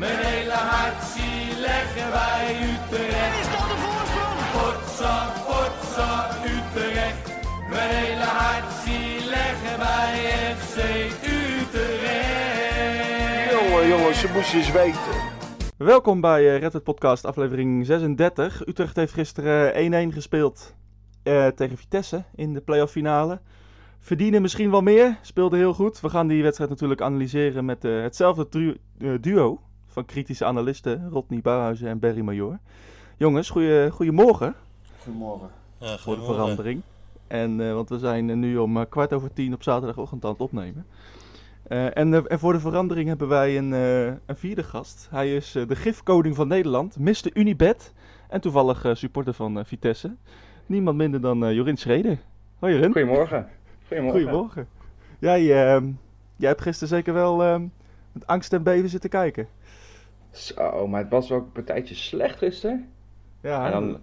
Mijn hele hart zie leggen wij Utrecht. Is dat de voorsprong? Potsa, potsa, Utrecht. Mijn hele hart zie leggen wij FC Utrecht. Jongen, jongens, ze moesten eens weten. Welkom bij uh, Red Hat Podcast, aflevering 36. Utrecht heeft gisteren 1-1 gespeeld eh, tegen Vitesse in de playoff finale. Verdienen misschien wel meer, speelde heel goed. We gaan die wedstrijd natuurlijk analyseren met eh, hetzelfde eh, duo van kritische analisten, Rodney Bouwhuizen en Barry Major. Jongens, goeie, goedemorgen Goedemorgen. Ja, voor de verandering. En, eh, want we zijn eh, nu om eh, kwart over tien op zaterdagochtend aan het opnemen. Eh, en, en voor de verandering hebben wij een, eh, een vierde gast. Hij is de gifkoning van Nederland, Mr. Unibet. En toevallig eh, supporter van Vitesse. Niemand minder dan eh, Jorin Schreder. Hoi Jorin. Goedemorgen. Goedemorgen. Goedemorgen. Jij, ehm, jij hebt gisteren zeker wel ehm, met angst en beven zitten kijken. Zo, maar het was wel een partijtje slecht gisteren. Ja, En dan,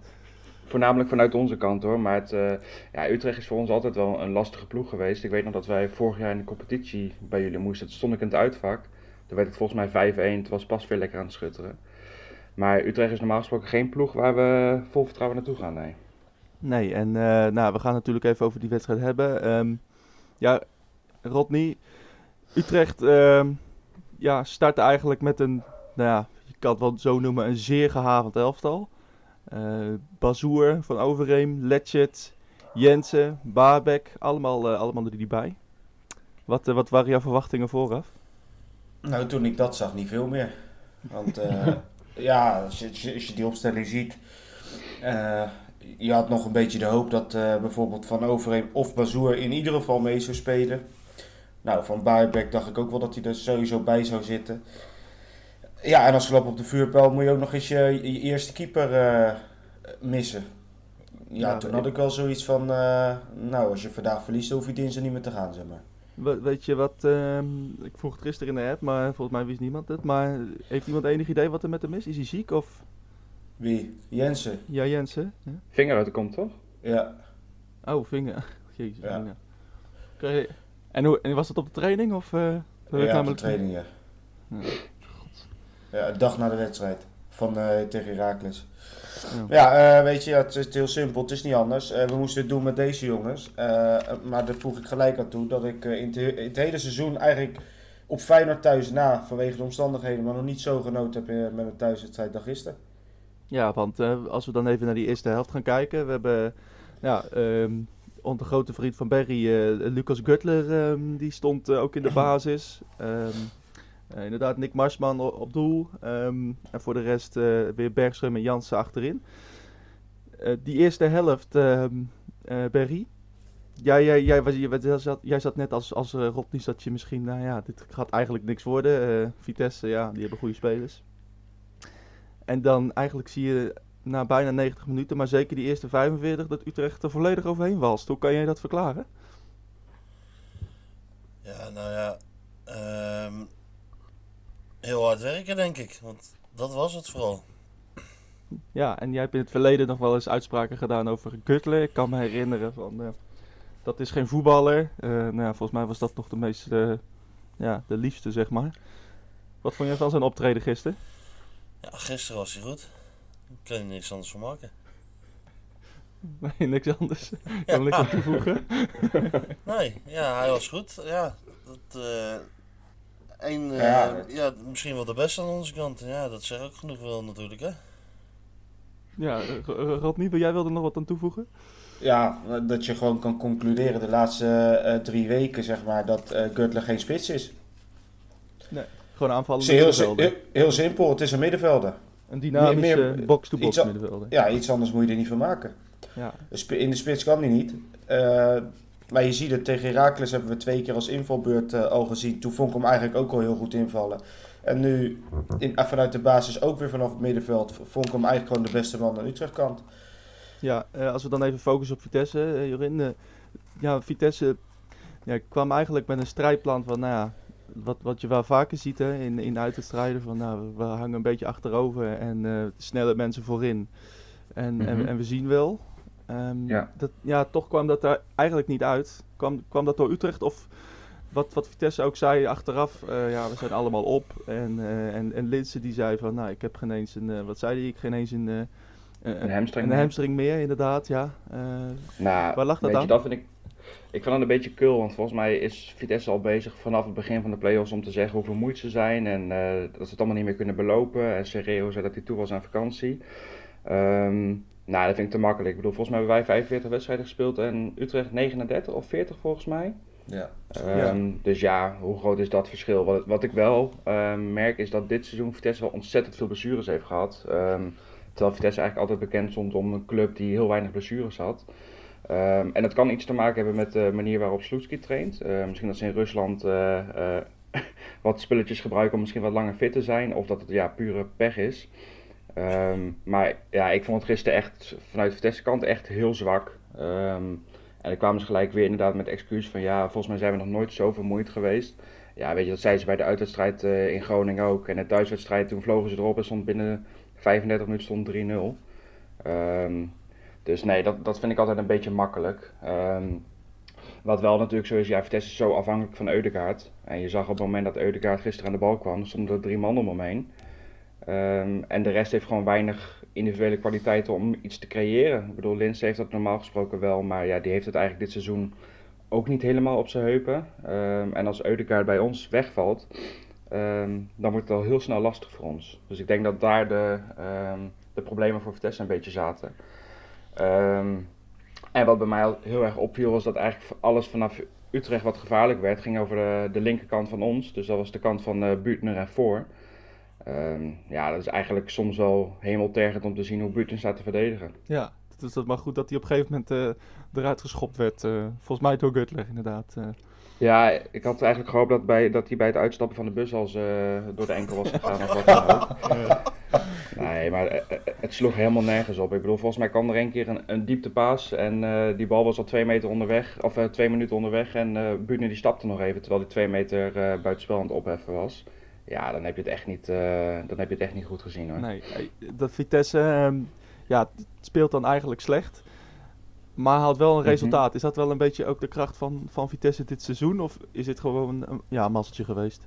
voornamelijk vanuit onze kant hoor. Maar het, eh, ja, Utrecht is voor ons altijd wel een lastige ploeg geweest. Ik weet nog dat wij vorig jaar in de competitie bij jullie moesten. Toen stond ik in het uitvak. Toen werd het volgens mij 5-1. Het was pas weer lekker aan het schutteren. Maar Utrecht is normaal gesproken geen ploeg waar we vol vertrouwen naartoe gaan. Nee. Nee, en eh, nou, we gaan natuurlijk even over die wedstrijd hebben. Ehm, ja, Rodney, Utrecht ehm, ja, startte eigenlijk met een, nou ja, je kan het wel zo noemen, een zeer gehavend elftal. Eh Bazoer van Overeem, Letchet, Jensen, Baarbek, allemaal, eh, allemaal er die bij. Wat, eh, wat waren jouw verwachtingen vooraf? Nou, toen ik dat zag, niet veel meer. Want ja, als je, als je- die opstelling ziet. je had nog een beetje de hoop dat bijvoorbeeld Van Overheem of Bazoer in ieder geval mee zou spelen. Nou, van Baarbek dacht ik ook wel dat hij er sowieso bij zou zitten. Ja, en als klap op de vuurpijl moet je ook nog eens je, je eerste keeper eh, missen. Ja, Ja, toen had ik wel zoiets van, eh, nou, als je vandaag verliest, hoef je dinsdag niet meer te gaan, zeg maar. We- weet je wat, ehm, ik vroeg het gisteren in de app, maar volgens mij wist niemand het. Maar heeft iemand enig idee wat er met hem is? Is hij ziek of... Wie? Jensen? Ja, Jensen? Ja? Vinger uit de kont toch? Ja. Oh, vinger. Jezus. Ja. Oké, En, hoe, en was dat op de training of... eh, ik Ja, op de training, ja. Ja. Een dag na de wedstrijd van, eh, tegen Heracles. Ja. Ja, eh, weet je, het is heel simpel. Het is niet anders. Eh, we moesten het doen met deze jongens. Maar daar voeg ik gelijk aan toe dat ik in, in het hele seizoen eigenlijk op Feyenoord thuis na, vanwege de omstandigheden, maar nog niet zo genoten heb met een thuiswedstrijd dan gisteren. Ja, want als we dan even naar die eerste helft gaan kijken. We hebben ja, onze grote vriend van Berry, Lucas Gutler, ehm, die stond ook in de basis. Ehm, eh, inderdaad, Nick Marsman op doel. Ehm, en voor de rest eh, weer Bergström en Jansen achterin. Eh, die eerste helft, ehm eh, Berry. Jij, jij, jij, was, jij, zat, jij zat net als, als uh, Rodney, dat je misschien, nou ja, dit gaat eigenlijk niks worden. Vitesse, ja, die hebben goede spelers. En dan eigenlijk zie je na bijna 90 minuten, maar zeker die eerste 45, dat Utrecht er volledig overheen walst. Hoe kan jij dat verklaren? Ja, nou ja. ehm, heel hard werken, denk ik. Want dat was het vooral. Ja, en jij hebt in het verleden nog wel eens uitspraken gedaan over Gutler. Ik kan me herinneren van, eh, dat is geen voetballer. Eh, nou ja, volgens mij was dat nog de meest, eh, ja, de liefste, zeg maar. Wat vond jij van zijn optreden gisteren? Ja, gisteren was hij goed. Ik kan er niks anders van maken. Nee, niks anders. Ik kan er niks aan toevoegen. Nee, ja, hij was goed. Ja, dat, eh een, eh, Ja, misschien wel de beste aan onze kant. Ja, dat zegt ook genoeg wel natuurlijk, hè. Ja, eh, Ro- Rodney, wil jij wilde nog wat aan toevoegen? Ja, dat je gewoon kan concluderen de laatste eh, drie weken, zeg maar, dat eh Gutler geen spits is. Gewoon Het aanvallen. is heel, heel, heel simpel, het is een middenvelder. Een dynamische box-to-box iets a- middenvelder. Ja, iets anders moet je er niet van maken. Ja. In de spits kan hij niet. Eh, maar je ziet het, tegen Heracles hebben we twee keer als invalbeurt eh, al gezien. Toen vond ik hem eigenlijk ook al heel goed invallen. En nu in, eh, vanuit de basis ook weer vanaf het middenveld vond ik hem eigenlijk gewoon de beste man aan Utrecht-kant. Ja, eh, als we dan even focussen op Vitesse, eh, Jorin. ja, Vitesse ja, kwam eigenlijk met een strijdplan van, nou ja, wat, wat je wel vaker ziet hè, in, in uitwedstrijden. Van, nou, we, hangen een beetje achterover en eh, snelle mensen voorin. En, en, Mhm. en we zien wel. Ehm, Ja. Dat, ja, toch kwam dat er eigenlijk niet uit. Kwam, kwam dat door Utrecht of wat, wat Vitesse ook zei achteraf, eh, ja, we zijn allemaal op. En, uh, en, en Linse die zei van, nou, ik heb geen eens een, uh, wat zei hij, ik geen eens een, een, hamstring, een meer. hamstring meer, inderdaad, ja. nou, waar lag dat aan? Je, dat vind ik, ik vind dat een beetje kul, want volgens mij is Vitesse al bezig vanaf het begin van de play-offs om te zeggen hoe vermoeid ze zijn. En dat ze het allemaal niet meer kunnen belopen. En Serreo zei dat hij toe was aan vakantie. Um, nou, dat vind ik te makkelijk. Ik bedoel, volgens mij hebben wij 45 wedstrijden gespeeld en Utrecht 39 of 40 volgens mij. Ja. Um, dus ja, hoe groot is dat verschil? Wat, wat ik wel um, merk is dat dit seizoen Vitesse wel ontzettend veel blessures heeft gehad. Um, terwijl Vitesse eigenlijk altijd bekend stond om een club die heel weinig blessures had. en dat kan iets te maken hebben met de manier waarop Sloetski traint. Uh, misschien dat ze in Rusland uh, uh, wat spulletjes gebruiken om misschien wat langer fit te zijn. Of dat het ja, pure pech is. Um, maar ja, ik vond het gisteren echt vanuit Vitesse kant echt heel zwak. Um, en dan kwamen ze gelijk weer inderdaad met excuus van ja, volgens mij zijn we nog nooit zo vermoeid geweest. Ja, weet je, dat zeiden ze bij de uitwedstrijd uh, in Groningen ook. En de thuiswedstrijd, toen vlogen ze erop en stond binnen 35 minuten stond 3-0. Um, dus nee, dat, dat vind ik altijd een beetje makkelijk. wat wel natuurlijk zo is, ja, Vitesse is zo afhankelijk van Eudegaard. En je zag op het moment dat Eudegaard gisteren aan de bal kwam, stonden er drie man om hem heen. Um, en de rest heeft gewoon weinig individuele kwaliteiten om iets te creëren. Ik bedoel, Lins heeft dat normaal gesproken wel, maar ja, die heeft het eigenlijk dit seizoen ook niet helemaal op zijn heupen. Um, en als Eudegaard bij ons wegvalt, um, dan wordt het al heel snel lastig voor ons. Dus ik denk dat daar de, de problemen voor Vitesse een beetje zaten. en wat bij mij heel erg opviel, was dat eigenlijk alles vanaf Utrecht wat gevaarlijk werd, ging over de, linkerkant van ons. Dus dat was de kant van uh, Buutner en Voor. Um, ja, dat is eigenlijk soms wel hemeltergend om te zien hoe Buiten staat te verdedigen. Ja, dus dat maar goed dat hij op een gegeven moment uh, eruit geschopt werd. Uh, volgens mij door Gutler inderdaad. Uh. Ja, ik had eigenlijk gehoopt dat, bij, dat hij bij het uitstappen van de bus al door de enkel was gegaan of wat dan ook. Nee, maar het sloeg helemaal nergens op. Ik bedoel, volgens mij kwam er een keer een, een dieptepaas en die bal was al twee meter onderweg, of twee minuten onderweg en uh, die stapte nog even terwijl hij twee meter buitenspel aan het opheffen was. Ja, dan heb je het echt niet, uh, dan heb je het echt niet goed gezien hoor. Nee, dat Vitesse uh, ja, speelt dan eigenlijk slecht. Maar haalt wel een resultaat. Mm -hmm. Is dat wel een beetje ook de kracht van, van Vitesse dit seizoen? Of is dit gewoon een ja, mazzeltje geweest?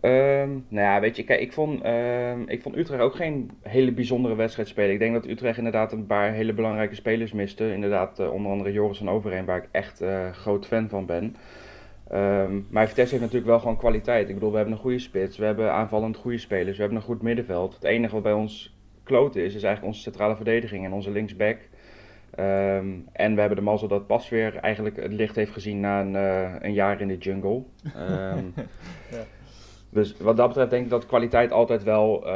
Um, nou ja, weet je, kijk, ik vond, um, ik vond Utrecht ook geen hele bijzondere wedstrijd spelen. Ik denk dat Utrecht inderdaad een paar hele belangrijke spelers miste. Inderdaad, uh, onder andere Joris van Overheen, waar ik echt uh, groot fan van ben. Um, maar Vitesse heeft natuurlijk wel gewoon kwaliteit. Ik bedoel, we hebben een goede spits, we hebben aanvallend goede spelers, we hebben een goed middenveld. Het enige wat bij ons kloten is, is eigenlijk onze centrale verdediging en onze linksback. Um, en we hebben de mazzel dat pas weer eigenlijk het licht heeft gezien na een, uh, een jaar in de jungle. Um, ja. Dus wat dat betreft denk ik dat kwaliteit altijd wel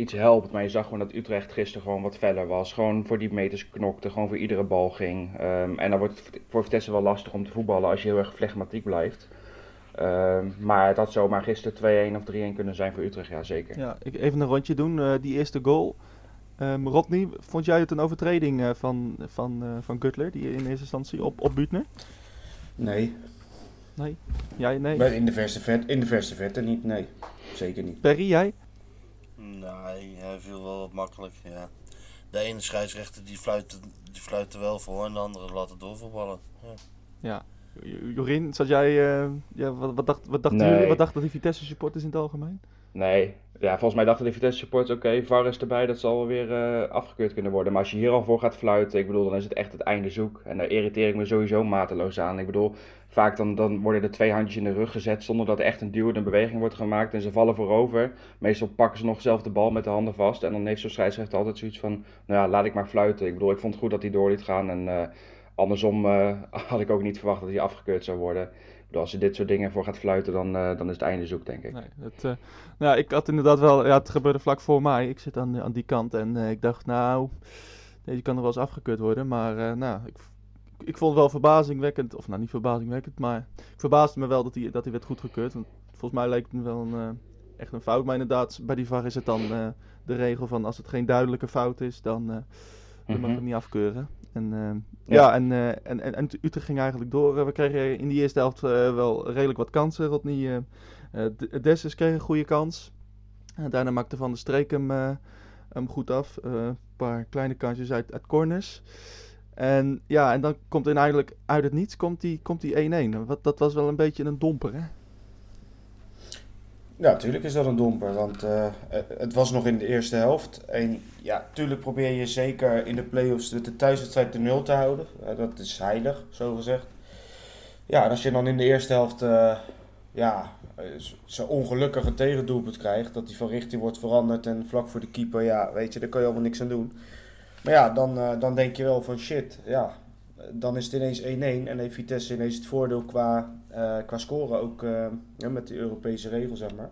iets helpt. Maar je zag gewoon dat Utrecht gisteren gewoon wat feller was. Gewoon voor die meters knokte, gewoon voor iedere bal ging. Um, en dan wordt het voor Vitesse wel lastig om te voetballen als je heel erg flegmatiek blijft. Um, maar het had zomaar gisteren 2-1 of 3-1 kunnen zijn voor Utrecht, ja zeker. Ja, ik even een rondje doen. Uh, die eerste goal. Um, Rodney, vond jij het een overtreding uh, van, van, uh, van Gutler, die in eerste instantie op, op Buutner? Nee. Nee? Jij, nee? Maar in de verste verte, in de verste verte niet, nee. Zeker niet. Perry, jij? Nee, hij viel wel wat makkelijk, ja. De ene scheidsrechter die fluit, die fluit er wel voor en de andere laat het doorvoetballen. Ja. ja. Jorien, zat jij, uh, ja, wat, wat, dacht, wat dachten nee. jullie? Wat dachten die Vitesse supporters in het algemeen? Nee, ja, volgens mij dachten de Vitesse supporters, oké, okay, VAR is erbij, dat zal wel weer uh, afgekeurd kunnen worden. Maar als je hier al voor gaat fluiten, ik bedoel, dan is het echt het einde zoek. En daar irriteer ik me sowieso mateloos aan. Ik bedoel, vaak dan, dan worden er twee handjes in de rug gezet zonder dat echt een duwende beweging wordt gemaakt. En ze vallen voorover. Meestal pakken ze nog zelf de bal met de handen vast. En dan heeft zo'n scheidsrechter altijd zoiets van, nou ja, laat ik maar fluiten. Ik bedoel, ik vond het goed dat hij door liet gaan. En uh, andersom uh, had ik ook niet verwacht dat hij afgekeurd zou worden. Bedoel, als je dit soort dingen voor gaat fluiten, dan, uh, dan is het einde zoek, denk ik. Nee, nou, ik had inderdaad wel, ja, het gebeurde vlak voor mij. Ik zit aan, aan die kant en ik dacht, nou, deze kan er wel eens afgekeurd worden. Maar nou, ik, ik vond het wel verbazingwekkend, of nou niet verbazingwekkend, maar ik verbaasde me wel dat hij, dat hij werd goedgekeurd. Want volgens mij leek het me wel een, echt een fout. Maar inderdaad, bij die VAR is het dan de regel van als het geen duidelijke fout is, dan, dan mag je hem niet afkeuren. En, ja. ja, en, en, en, en Utrecht ging eigenlijk door. we kregen in die eerste helft wel redelijk wat kansen. Rodney Dessus kreeg een goede kans. daarna maakte Van der Streek hem, hem goed af. een paar kleine kansjes uit, uit corners. En ja, en dan komt uiteindelijk uit het niets komt die, komt die 1-1. Wat, dat was wel een beetje een domper, hè? Ja, natuurlijk is dat een domper, want eh, het was nog in de eerste helft. En ja, natuurlijk probeer je zeker in de play-offs de thuiswedstrijd de nul te houden. Eh, dat is heilig, zo gezegd. Ja, en als je dan in de eerste helft uh, ja, zo'n ongelukkige tegendoelpunt krijgt, dat die van richting wordt veranderd en vlak voor de keeper, ja, weet je, daar kan je allemaal niks aan doen. Maar ja, dan, dan denk je wel van shit, ja, dan is het ineens 1-1 en heeft Vitesse ineens het voordeel qua, uh, qua scoren ook uh, met de Europese regel, zeg maar.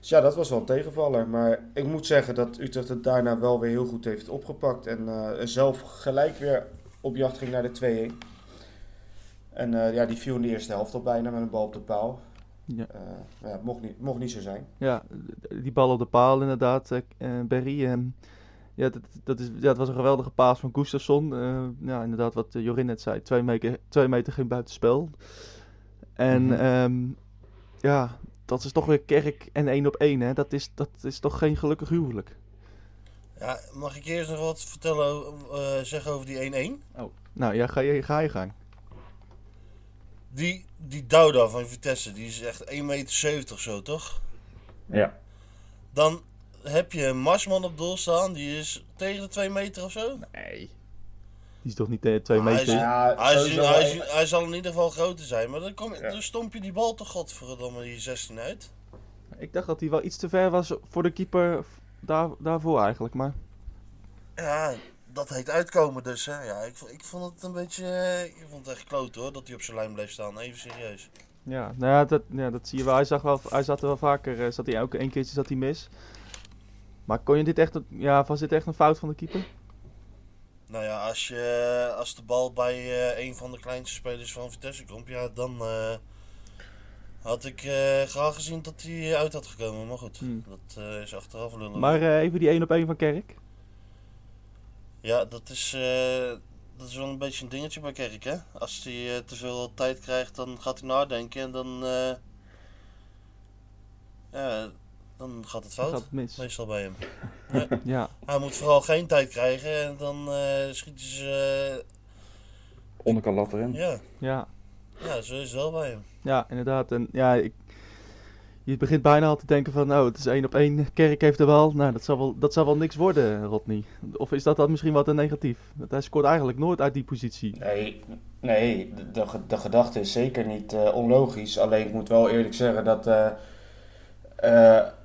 Dus ja, dat was wel een tegenvaller. Maar ik moet zeggen dat Utrecht het daarna wel weer heel goed heeft opgepakt. En zelf gelijk weer op jacht ging naar de 2-1. En ja, die viel in de eerste helft al bijna met een bal op de paal. Ja. ja mocht niet, mocht niet zo zijn. Ja, die bal op de paal inderdaad, Berry. Ehm, ja, dat, dat, is, ja, het was een geweldige paas van Gustafsson. Uh, ja, inderdaad, wat Jorin net zei. Twee meter, twee meter geen buitenspel. En mm -hmm. ja, dat is toch weer kerk en één op één. Hè? Dat, is, dat is toch geen gelukkig huwelijk. Ja, mag ik eerst nog wat vertellen, uh, zeggen over die 1-1? Oh, nou ja, ga je, ga je gang. Die, die Douda van Vitesse, die is echt 1,70 meter zo, toch? Ja. Dan heb je een Marsman op doel staan, die is tegen de 2 meter of zo? Nee. Die is toch niet tegen 2 meter? Hij, ja, hij, is, hij, is, hij, zal in ieder geval groter zijn, maar dan, kom, ja. dan stomp je die bal toch godverdomme die 16 uit. Ik dacht dat hij wel iets te ver was voor de keeper daar, daarvoor eigenlijk, maar... Ja, dat heet uitkomen dus. Hè. Ja, ik, ik vond het een beetje... Ik vond het echt kloot hoor, dat hij op zijn lijn bleef staan. Even serieus. Ja, nou ja, dat, ja, dat zie je wel. Hij, zag wel, hij zat er wel vaker, zat hij elke één keertje zat hij mis. Maar kon je dit echt, ja, was dit echt een fout van de keeper? Nou ja, als, je, als de bal bij uh, een van de kleinste spelers van Vitesse komt, ja, dan uh, had ik uh, graag gezien dat hij uit had gekomen. Maar goed, hmm. dat is achteraf lullen. Maar even die 1 op 1 van Kerk. Ja, dat is, dat is wel een beetje een dingetje bij Kerk, hè. Als hij te veel tijd krijgt, dan gaat hij nadenken en dan... ja, dan gaat het fout. Gaat het mis. Meestal bij hem. Ja. ja. Hij moet vooral geen tijd krijgen en dan uh, schieten ze. Uh, Onderkant lat erin. Ja. ja. Ja, zo is het wel bij hem. Ja, inderdaad. En ja, ik, je begint bijna al te denken van, nou, het is één op één. Kerk heeft er wel. Nou, dat zal wel, dat zal wel niks worden, Rodney. Of is dat dan misschien wat een negatief? Want hij scoort eigenlijk nooit uit die positie. Nee, nee de, de, de gedachte is zeker niet uh, onlogisch. Alleen ik moet wel eerlijk zeggen dat uh,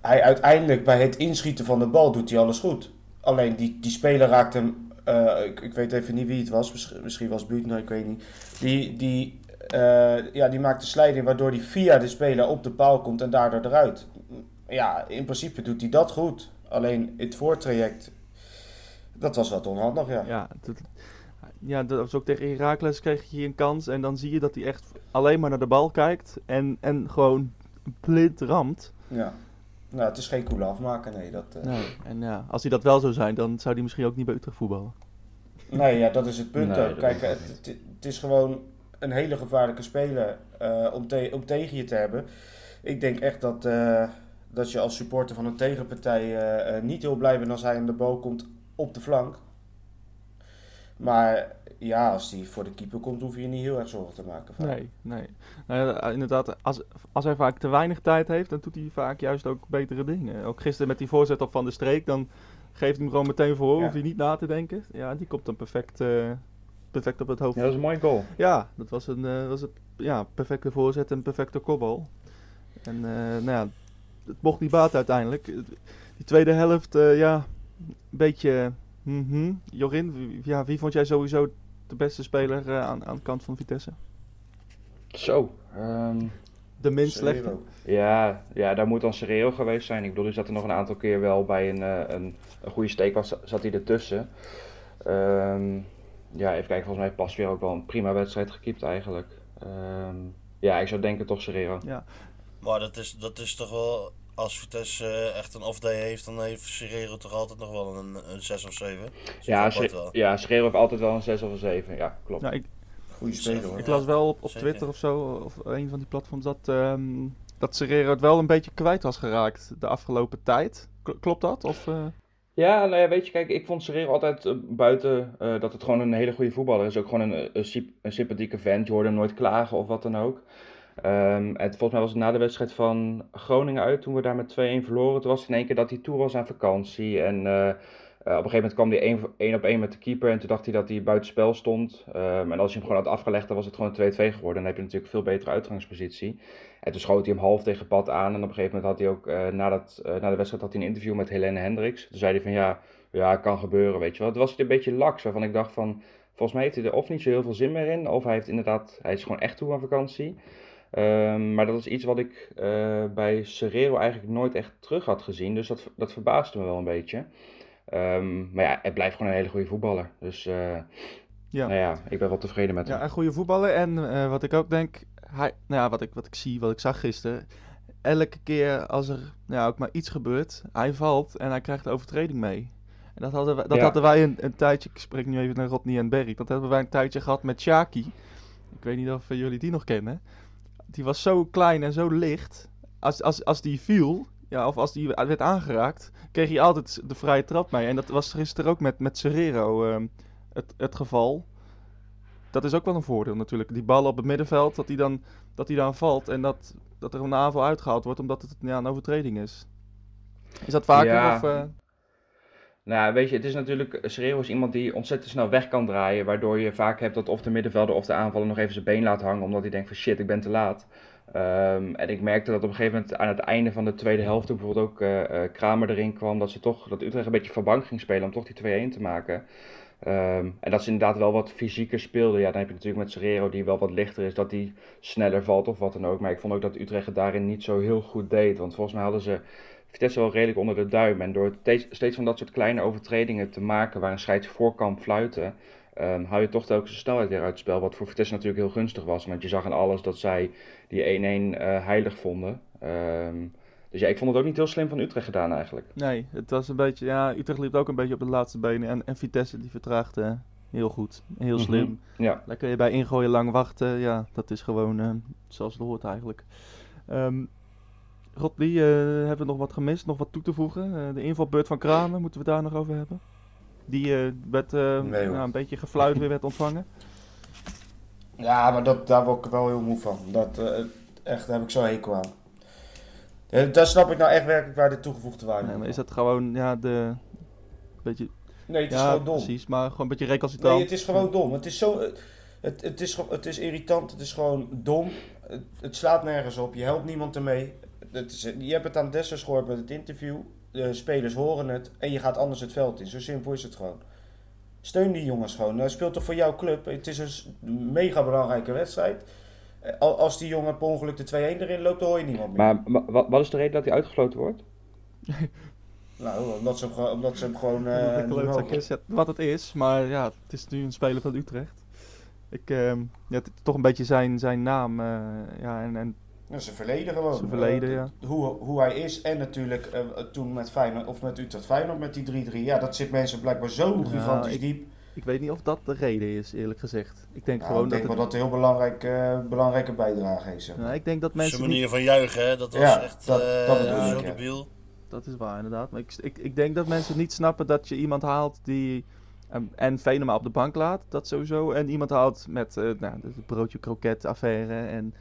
hij uiteindelijk bij het inschieten van de bal doet hij alles goed. Alleen die, die speler raakt hem, uh, ik, ik, weet even niet wie het was, misschien, misschien was Buutner, ik weet niet. Die, die, uh, ja, die maakt de slijding waardoor hij via de speler op de paal komt en daardoor eruit. Ja, in principe doet hij dat goed. Alleen het voortraject, dat was wat onhandig, ja. Ja, dat, ja, dat was ook tegen Herakles kreeg je een kans en dan zie je dat hij echt alleen maar naar de bal kijkt en, en gewoon blind ramt. Ja. Nou, het is geen coole afmaken, nee. Dat, uh... nee. En ja, als hij dat wel zou zijn, dan zou hij misschien ook niet bij Utrecht voetballen. Nee, ja, dat is het punt nee, ook. Kijk, het, het, is gewoon een hele gevaarlijke speler uh, om, te om tegen je te hebben. Ik denk echt dat, uh, dat je als supporter van een tegenpartij niet heel blij bent als hij aan de bal komt op de flank. Maar ja, als hij voor de keeper komt, hoef je je niet heel erg zorgen te maken. Van. Nee, nee. Nou, inderdaad, als, als hij vaak te weinig tijd heeft, dan doet hij vaak juist ook betere dingen. Ook gisteren met die voorzet op Van de Streek, dan geeft hij hem gewoon meteen voor, ja. hoeft hij niet na te denken. Ja, die komt dan perfect, uh, perfect op het hoofd. Ja, dat is een mooi goal. Ja, dat was een, uh, was een ja, perfecte voorzet en perfecte kopbal. En uh, nou ja, het mocht niet baat uiteindelijk. Die tweede helft, ja, een beetje... Mm -hmm. Jorin, ja, wie vond jij sowieso de beste speler uh, aan, aan de kant van Vitesse? Zo. Um, de minst slechte? Ja, ja, daar moet dan Sereo geweest zijn. Ik bedoel, hij zat er nog een aantal keer wel bij een, uh, een, een goede steek, was, zat hij ertussen. Um, ja, even kijken, volgens mij past weer ook wel een prima wedstrijd gekiept eigenlijk. Um, ja, ik zou denken toch Sereo. Ja. Maar dat is, dat is toch wel als Vitesse uh, echt een off-day heeft, dan heeft Serrero toch altijd nog wel een, een 6 of 7. Ja, ja, Serrero heeft altijd wel een 6 of een 7. Ja, klopt. Ja, ik, Goeie speler hoor. Ik las wel op, op Twitter of zo, of een van die platforms, dat, um, dat Serrero het wel een beetje kwijt was geraakt de afgelopen tijd. Klopt dat? Of, uh... Ja, nou ja, weet je, kijk, ik vond Serrero altijd uh, buiten uh, dat het gewoon een hele goede voetballer is. Ook gewoon een, een, een sympathieke vent. Je hoorde hem nooit klagen of wat dan ook. Um, het, volgens mij was het na de wedstrijd van Groningen uit, toen we daar met 2-1 verloren. Toen was in één keer dat hij toe was aan vakantie. En uh, uh, op een gegeven moment kwam hij één op één met de keeper. En toen dacht hij dat hij buitenspel stond. Um, en als je hem gewoon had afgelegd, dan was het gewoon 2-2 geworden. Dan heb je natuurlijk veel betere uitgangspositie. En toen schoot hij hem half tegen pad aan. En op een gegeven moment had hij ook, uh, na, dat, na de wedstrijd, had hij een interview met Helene Hendricks. Toen zei hij van ja, ja, kan gebeuren, weet je wel. Toen was hij een beetje laks, waarvan ik dacht van... Volgens mij heeft hij er of niet zo heel veel zin meer in, of hij heeft inderdaad, hij is gewoon echt toe aan vakantie. Um, maar dat is iets wat ik uh, bij Serrero eigenlijk nooit echt terug had gezien. Dus dat, dat verbaasde me wel een beetje. Um, maar ja, het blijft gewoon een hele goede voetballer. Dus uh, ja. Nou ja, ik ben wel tevreden met ja, hem. een goede voetballer. En uh, wat ik ook denk, hij, nou ja, wat, ik, wat ik zie, wat ik zag gisteren. Elke keer als er nou, ook maar iets gebeurt, hij valt en hij krijgt de overtreding mee. En dat hadden wij, dat ja. hadden wij een, een, tijdje, ik spreek nu even naar Rodney en Berry, dat hebben wij een tijdje gehad met Shaki. Ik weet niet of jullie die nog kennen die was zo klein en zo licht. Als, als, als die viel, ja, of als die werd aangeraakt, kreeg hij altijd de vrije trap mee. En dat was gisteren ook met, met Serrero uh, het, het geval. Dat is ook wel een voordeel natuurlijk. Die bal op het middenveld, dat die dan, dat die dan valt en dat, dat er een aanval uitgehaald wordt omdat het ja, een overtreding is. Is dat vaker? Ja. Of, uh... Nou, weet je, het is natuurlijk. Serrero is iemand die ontzettend snel weg kan draaien. Waardoor je vaak hebt dat of de middenvelder of de aanvaller nog even zijn been laat hangen. Omdat hij denkt van shit, ik ben te laat. Um, en ik merkte dat op een gegeven moment aan het einde van de tweede helft. Toen bijvoorbeeld ook uh, Kramer erin kwam. Dat, ze toch, dat Utrecht een beetje van bank ging spelen om toch die 2-1 te maken. Um, en dat ze inderdaad wel wat fysieker speelden. Ja, dan heb je natuurlijk met Serrero die wel wat lichter is. Dat die sneller valt of wat dan ook. Maar ik vond ook dat Utrecht het daarin niet zo heel goed deed. Want volgens mij hadden ze Vitesse wel redelijk onder de duim. En door steeds van dat soort kleine overtredingen te maken waar een scheids voor kan fluiten, um, hou je toch telkens de snelheid weer uit het spel. Wat voor Vitesse natuurlijk heel gunstig was. Want je zag aan alles dat zij die 1-1 uh, heilig vonden. Um, dus ja, ik vond het ook niet heel slim van Utrecht gedaan eigenlijk. Nee, het was een beetje, ja, Utrecht liep ook een beetje op de laatste benen. En, en Vitesse die vertraagde heel goed, heel slim. Mm -hmm. Ja. Daar kun je bij ingooien lang wachten. Ja, dat is gewoon uh, zoals het hoort eigenlijk. Um, Rodney, uh, hebben we nog wat gemist, nog wat toe te voegen? Uh, de invalbeurt van Kramer, moeten we daar nog over hebben? Die uh, werd nee, nou, een beetje gefluit weer werd ontvangen. Ja, maar dat, daar word ik wel heel moe van. Dat, echt, daar heb ik zo hekel aan. daar snap ik nou echt werkelijk waar de toegevoegde waarde nee, maar is dat gewoon, ja, de... Beetje... Nee, het is ja, gewoon dom. precies, maar gewoon een beetje recalcitrant. Nee, het is gewoon dom. Het is zo... Het, het, is, het is irritant, het is gewoon dom. Het, het slaat nergens op, je helpt niemand ermee. Het is, je hebt het aan Dessers gehoord met het interview. De spelers horen het en je gaat anders het veld in. Zo simpel is het gewoon. Steun die jongens gewoon. Hij speelt toch voor jouw club. Het is een mega belangrijke wedstrijd. Als die jongen per ongeluk de 2-1 erin loopt, dan hoor je niemand meer. Maar, maar wat, wat is de reden dat hij uitgefloten wordt? nou, omdat ze hem, omdat ze hem gewoon... Uh, is, ja, wat het is, maar ja, het is nu een speler van Utrecht. Ik, uh, ja, het is toch een beetje zijn, zijn naam. Uh, ja, en, en dat is zijn verleden gewoon. Zijn verleden, uh, ja. Hoe, hoe hij is en natuurlijk uh, toen met Feyenoord, of met Utrecht Feyenoord met die 3-3. Ja, dat zit mensen blijkbaar zo gigantisch ik, diep. Ik weet niet of dat de reden is, eerlijk gezegd. Ik denk nou, gewoon ik denk dat wel het... dat het een heel belangrijk, uh, belangrijke bijdrage is. Nou, ik denk dat mensen Zijn manier niet... van juichen, hè? dat was Ja, echt dat- eh, dat zo debiel. Dat is waar, inderdaad. Maar ik, ik, ik denk dat mensen niet snappen dat je iemand haalt die... Um, en Venema op de bank laat, dat sowieso. En iemand haalt met uh, nou, de broodje kroket affaire en,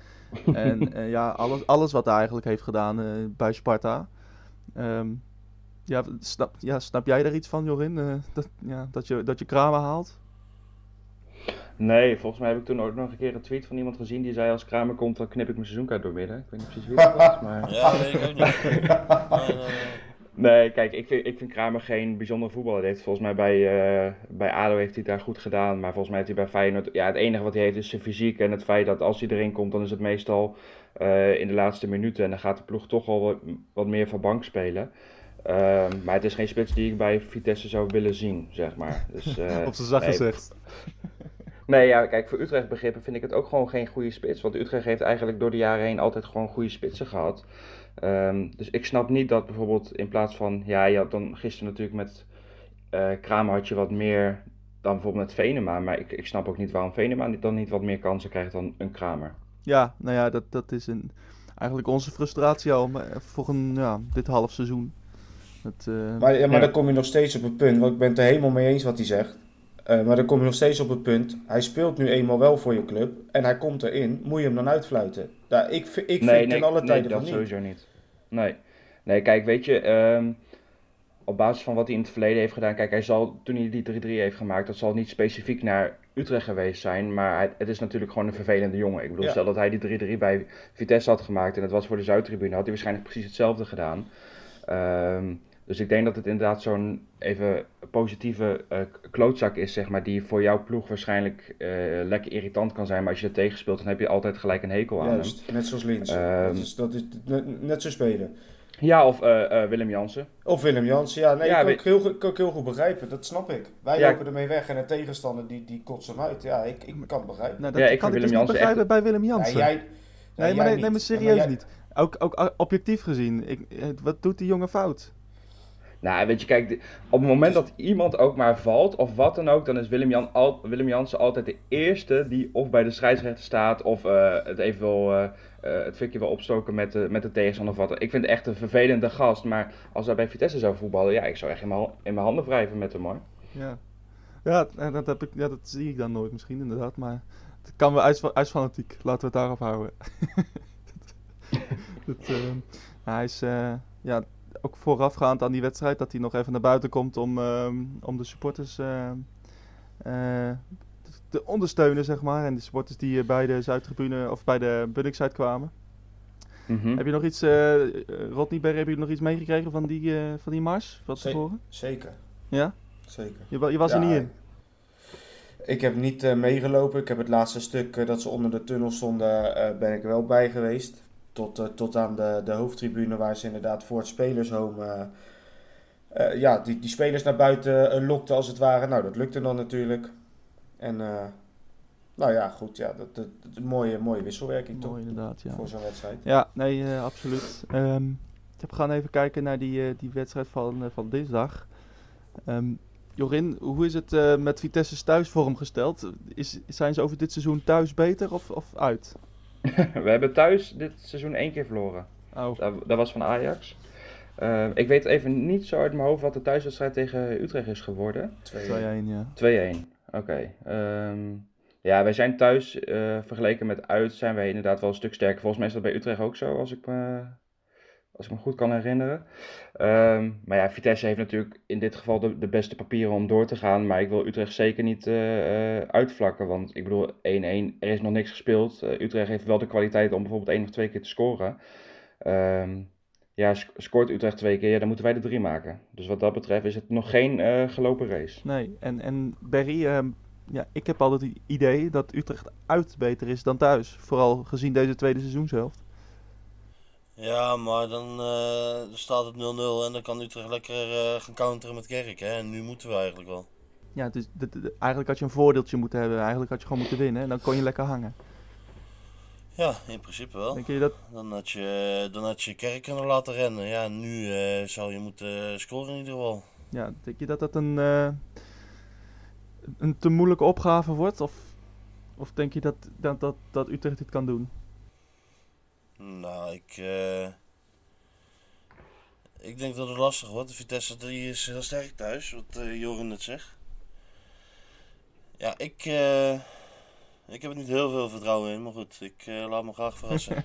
en uh, ja, alles, alles wat hij eigenlijk heeft gedaan uh, bij Sparta. Um, ja, snap, ja, snap jij daar iets van, Jorin? dat, ja, dat, je, dat je Kramer haalt? Nee, volgens mij heb ik toen ook nog een keer een tweet van iemand gezien die zei als Kramer komt dan knip ik mijn seizoenkaart doormidden. Ik weet niet precies wie dat was, maar... Ja, weet ik ook niet. Nee, nee. Kijk, ik vind, ik vind Kramer geen bijzondere voetballer. Hij heeft volgens mij bij, uh, bij ADO heeft hij daar goed gedaan. Maar volgens mij heeft hij bij Feyenoord... Ja, het enige wat hij heeft is zijn fysiek. En het feit dat als hij erin komt, dan is het meestal uh, in de laatste minuten. En dan gaat de ploeg toch al wat, wat meer van bank spelen. Uh, maar het is geen spits die ik bij Vitesse zou willen zien, zeg maar. Dus, uh, Op zijn zacht nee. gezegd. Nee, ja, kijk, voor Utrecht begrippen vind ik het ook gewoon geen goede spits. Want Utrecht heeft eigenlijk door de jaren heen altijd gewoon goede spitsen gehad. Um, dus ik snap niet dat bijvoorbeeld in plaats van, ja, je had dan gisteren natuurlijk met uh, Kramer had je wat meer dan bijvoorbeeld met Venema. Maar ik, ik snap ook niet waarom Venema dan niet wat meer kansen krijgt dan een Kramer. Ja, nou ja, dat, dat is een, eigenlijk onze frustratie al voor een, ja, dit half seizoen. Het, uh, maar ja, maar ja. dan kom je nog steeds op het punt, want ik ben het er helemaal mee eens wat hij zegt. Uh, maar dan kom je nog steeds op het punt, hij speelt nu eenmaal wel voor je club en hij komt erin, moet je hem dan uitfluiten? Ik, ik vind nee, nee, alle nee, tijden dat van niet. sowieso niet. Nee. nee, kijk, weet je, um, op basis van wat hij in het verleden heeft gedaan, kijk, hij zal, toen hij die 3-3 heeft gemaakt, dat zal niet specifiek naar Utrecht geweest zijn, maar hij, het is natuurlijk gewoon een vervelende jongen. Ik bedoel, Ja. stel dat hij die 3-3 bij Vitesse had gemaakt en het was voor de Zuidtribune, had hij waarschijnlijk precies hetzelfde gedaan. Ehm, dus ik denk dat het inderdaad zo'n even positieve eh, klootzak is, zeg maar, die voor jouw ploeg waarschijnlijk eh, lekker irritant kan zijn. Maar als je er tegen speelt, dan heb je altijd gelijk een hekel aan hem. Juist, net zoals Lins. Ehm, dat is, dat is net, net zo spelen. Ja, of eh, eh, Willem Jansen. Of Willem Jansen, ja, nee, Ja, ik kan ik heel, goed- kan ik heel goed begrijpen, dat snap ik. Wij Ja. lopen ermee weg en een tegenstander die, die kotst hem uit. Ja, ik, ik kan het begrijpen. Nou, dat Ja, ik kan dus Willem niet Jansen begrijpen bij Willem Ja, Jansen. jij, nee, jij maar, nee, niet. nee, maar Ja, serieus jij- niet. Ook, ook objectief gezien, ik, wat doet die jongen fout? Nou, weet je, kijk, op het moment dat iemand ook maar valt, of wat dan ook, dan is Willem, Jan, al, Willem Jansen altijd de eerste die of bij de scheidsrechter staat, of eh, het even wil, eh, eh, het fikje wil opstoken met de, met de tegenstander wat. Ik vind het echt een vervelende gast, maar als hij bij Vitesse zou voetballen, ja, ik zou echt in mijn, in mijn handen wrijven met hem hoor. Ja, ja, dat, heb ik, ja dat zie ik dan nooit misschien inderdaad, maar het kan wel uit, uit fanatiek. Laten we het daarop houden. eh, hij is ja, ook voorafgaand aan die wedstrijd dat hij nog even naar buiten komt om, uh, om de supporters uh, te ondersteunen, zeg maar. En de supporters die bij de Zuidtribune of bij de Bunningside kwamen. Mm -hmm. Heb je nog iets, uh, Rodney Berry, heb je nog iets meegekregen van die, uh, van die mars van tevoren? Zeker. Ja? Zeker. Je, je was ja, er niet in? Ik heb niet uh, meegelopen. Ik heb het laatste stuk uh, dat ze onder de tunnel stonden, uh, ben ik wel bij geweest. Tot, uh, tot aan de, de hoofdtribune waar ze inderdaad voor het spelershome uh, ja, die, die spelers naar buiten lokten als het ware. Nou, dat lukte dan natuurlijk. En nou ja, goed, ja, dat, dat, dat een mooie, mooie wisselwerking Mooi, toch? inderdaad, ja. Voor zo'n wedstrijd. Ja, nee, uh, absoluut. Um, we gaan even kijken naar die, uh, die wedstrijd van, uh, van dinsdag. Um, Jorin, hoe is het met Vitesse's thuisvorm gesteld? Is, zijn ze over dit seizoen thuis beter of, of uit? We hebben thuis dit seizoen één keer verloren. Oh. Dat, dat was van Ajax. Uh, ik weet even niet zo uit mijn hoofd wat de thuiswedstrijd tegen Utrecht is geworden. 2-1, ja. 2-1, oké. Okay. Um, ja, wij zijn thuis, uh, vergeleken met uit, zijn wij inderdaad wel een stuk sterker. Volgens mij is dat bij Utrecht ook zo, als ik me, als ik me goed kan herinneren. Um, maar ja, Vitesse heeft natuurlijk in dit geval de, de beste papieren om door te gaan. Maar ik wil Utrecht zeker niet uh, uh, uitvlakken. Want ik bedoel, 1-1, er is nog niks gespeeld. Uh, Utrecht heeft wel de kwaliteit om bijvoorbeeld één of twee keer te scoren. Um, ja, scoort Utrecht twee keer, dan moeten wij de drie maken. Dus wat dat betreft is het nog geen gelopen race. Nee, en, en Berry, uh, ja, ik heb altijd het idee dat Utrecht uit beter is dan thuis. Vooral gezien deze tweede seizoenshelft. Ja, maar dan uh, staat het 0-0 en dan kan Utrecht lekker uh, gaan counteren met Kerk. Hè? En nu moeten we eigenlijk wel. Ja, dus eigenlijk had je een voordeeltje moeten hebben. Eigenlijk had je gewoon moeten winnen en dan kon je lekker hangen. Ja, in principe wel. Denk je dat... Dan had je, dan had je Kerk kunnen laten rennen. Ja, nu uh, zou je moeten scoren in ieder geval. Ja, denk je dat dat een, een te moeilijke opgave wordt? Of, of denk je dat, dat, dat, dat Utrecht dit kan doen? Nou, ik... Uh, ik denk dat het lastig wordt. De Vitesse die is heel sterk thuis, wat uh, Joren net zegt. Ja, ik... Ik heb er niet heel veel vertrouwen in, maar goed, ik laat me graag verrassen.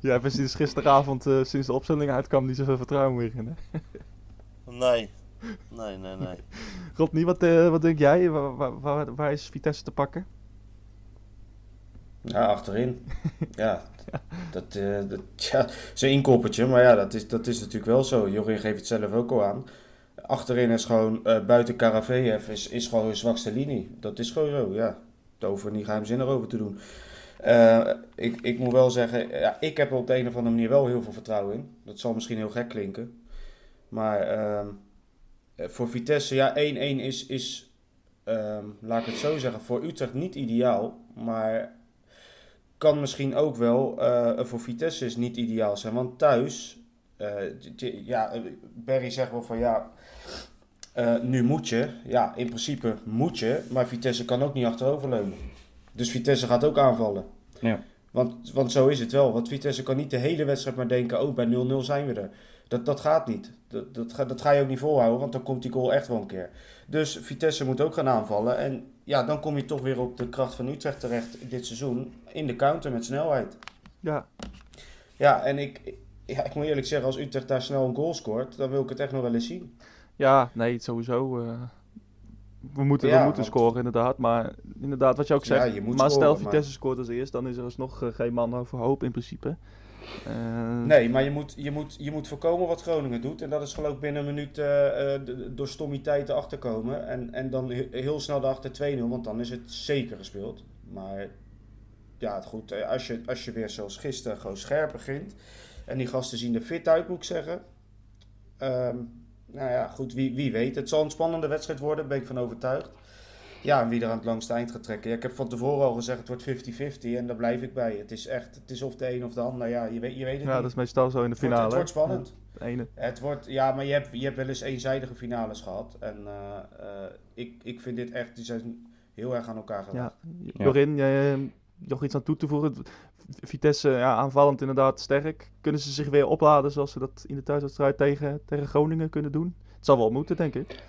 ja, hebben ze dus gisteravond, sinds de opstelling uitkwam, niet zoveel vertrouwen meer in, hè? nee. Nee, nee, nee. Rodney, wat, wat denk jij? Waar, waar, is Vitesse te pakken? Ja, achterin. ja, dat, dat ja, is een inkoppertje, maar ja, dat is, dat is natuurlijk wel zo. Jorin geeft het zelf ook al aan. Achterin is gewoon, buiten Karaveev, is, is gewoon hun zwakste linie. Dat is gewoon zo, ja. Daar hoeven we niet geheimzinnig over te doen. Uh, ik, ik moet wel zeggen, ja, ik heb er op de een of andere manier wel heel veel vertrouwen in. Dat zal misschien heel gek klinken. Maar uh, voor Vitesse, ja, 1-1 is, is uh, laat ik het zo zeggen, voor Utrecht niet ideaal. Maar kan misschien ook wel uh, voor Vitesse is niet ideaal zijn. Want thuis, uh, ja, Berry zegt wel van ja, uh, nu moet je. Ja, in principe moet je. Maar Vitesse kan ook niet achteroverleunen. Dus Vitesse gaat ook aanvallen. Ja. Want, want zo is het wel. Want Vitesse kan niet de hele wedstrijd maar denken... oh, bij 0-0 zijn we er. Dat, dat gaat niet. Dat, dat, ga, dat ga je ook niet volhouden, want dan komt die goal echt wel een keer. Dus Vitesse moet ook gaan aanvallen. En ja, dan kom je toch weer op de kracht van Utrecht terecht dit seizoen. In de counter met snelheid. Ja. Ja, en ik, ja, ik moet eerlijk zeggen, als Utrecht daar snel een goal scoort, dan wil ik het echt nog wel eens zien. Ja, nee, sowieso. Uh, we moeten, Ja, we moeten want- scoren, inderdaad. Maar inderdaad, wat je ook Ja, zegt. je moet maar stel scoren, Vitesse scoort als eerst, dan is er alsnog uh, geen man overhoop in principe. Uh, Nee, maar je moet, je, moet, je moet voorkomen wat Groningen doet. En dat is geloof ik binnen een minuut eh, eh, door stommiteiten achterkomen. En, en dan he- heel snel daarachter 2-0, want dan is het zeker gespeeld. Maar ja, goed. eh, Als je, als je weer zoals gisteren gewoon scherp begint. En die gasten zien er fit uit, moet ik zeggen. Ehm, nou ja, goed, wie, wie weet. Het zal een spannende wedstrijd worden, daar ben ik van overtuigd. Ja, en wie er aan het langste eind gaat trekken. Ja, ik heb van tevoren al gezegd, het wordt 50-50 en daar blijf ik bij. Het is echt, het is of de een of de ander. Ja, je weet, je weet het ja, niet. dat is meestal zo in de Het wordt- finale. Het wordt spannend. Ja, de ene. Het wordt, ja, maar je hebt, je hebt wel eens eenzijdige finales gehad. En eh, eh, ik, ik vind dit echt, die zijn heel erg aan elkaar gelegd. Ja. Jorin, jij, eh, nog iets aan toe te voegen? Vitesse, ja, aanvallend inderdaad sterk. Kunnen ze zich weer opladen zoals ze dat in de thuiswedstrijd tegen, tegen Groningen kunnen doen? Het zal wel moeten, denk ik.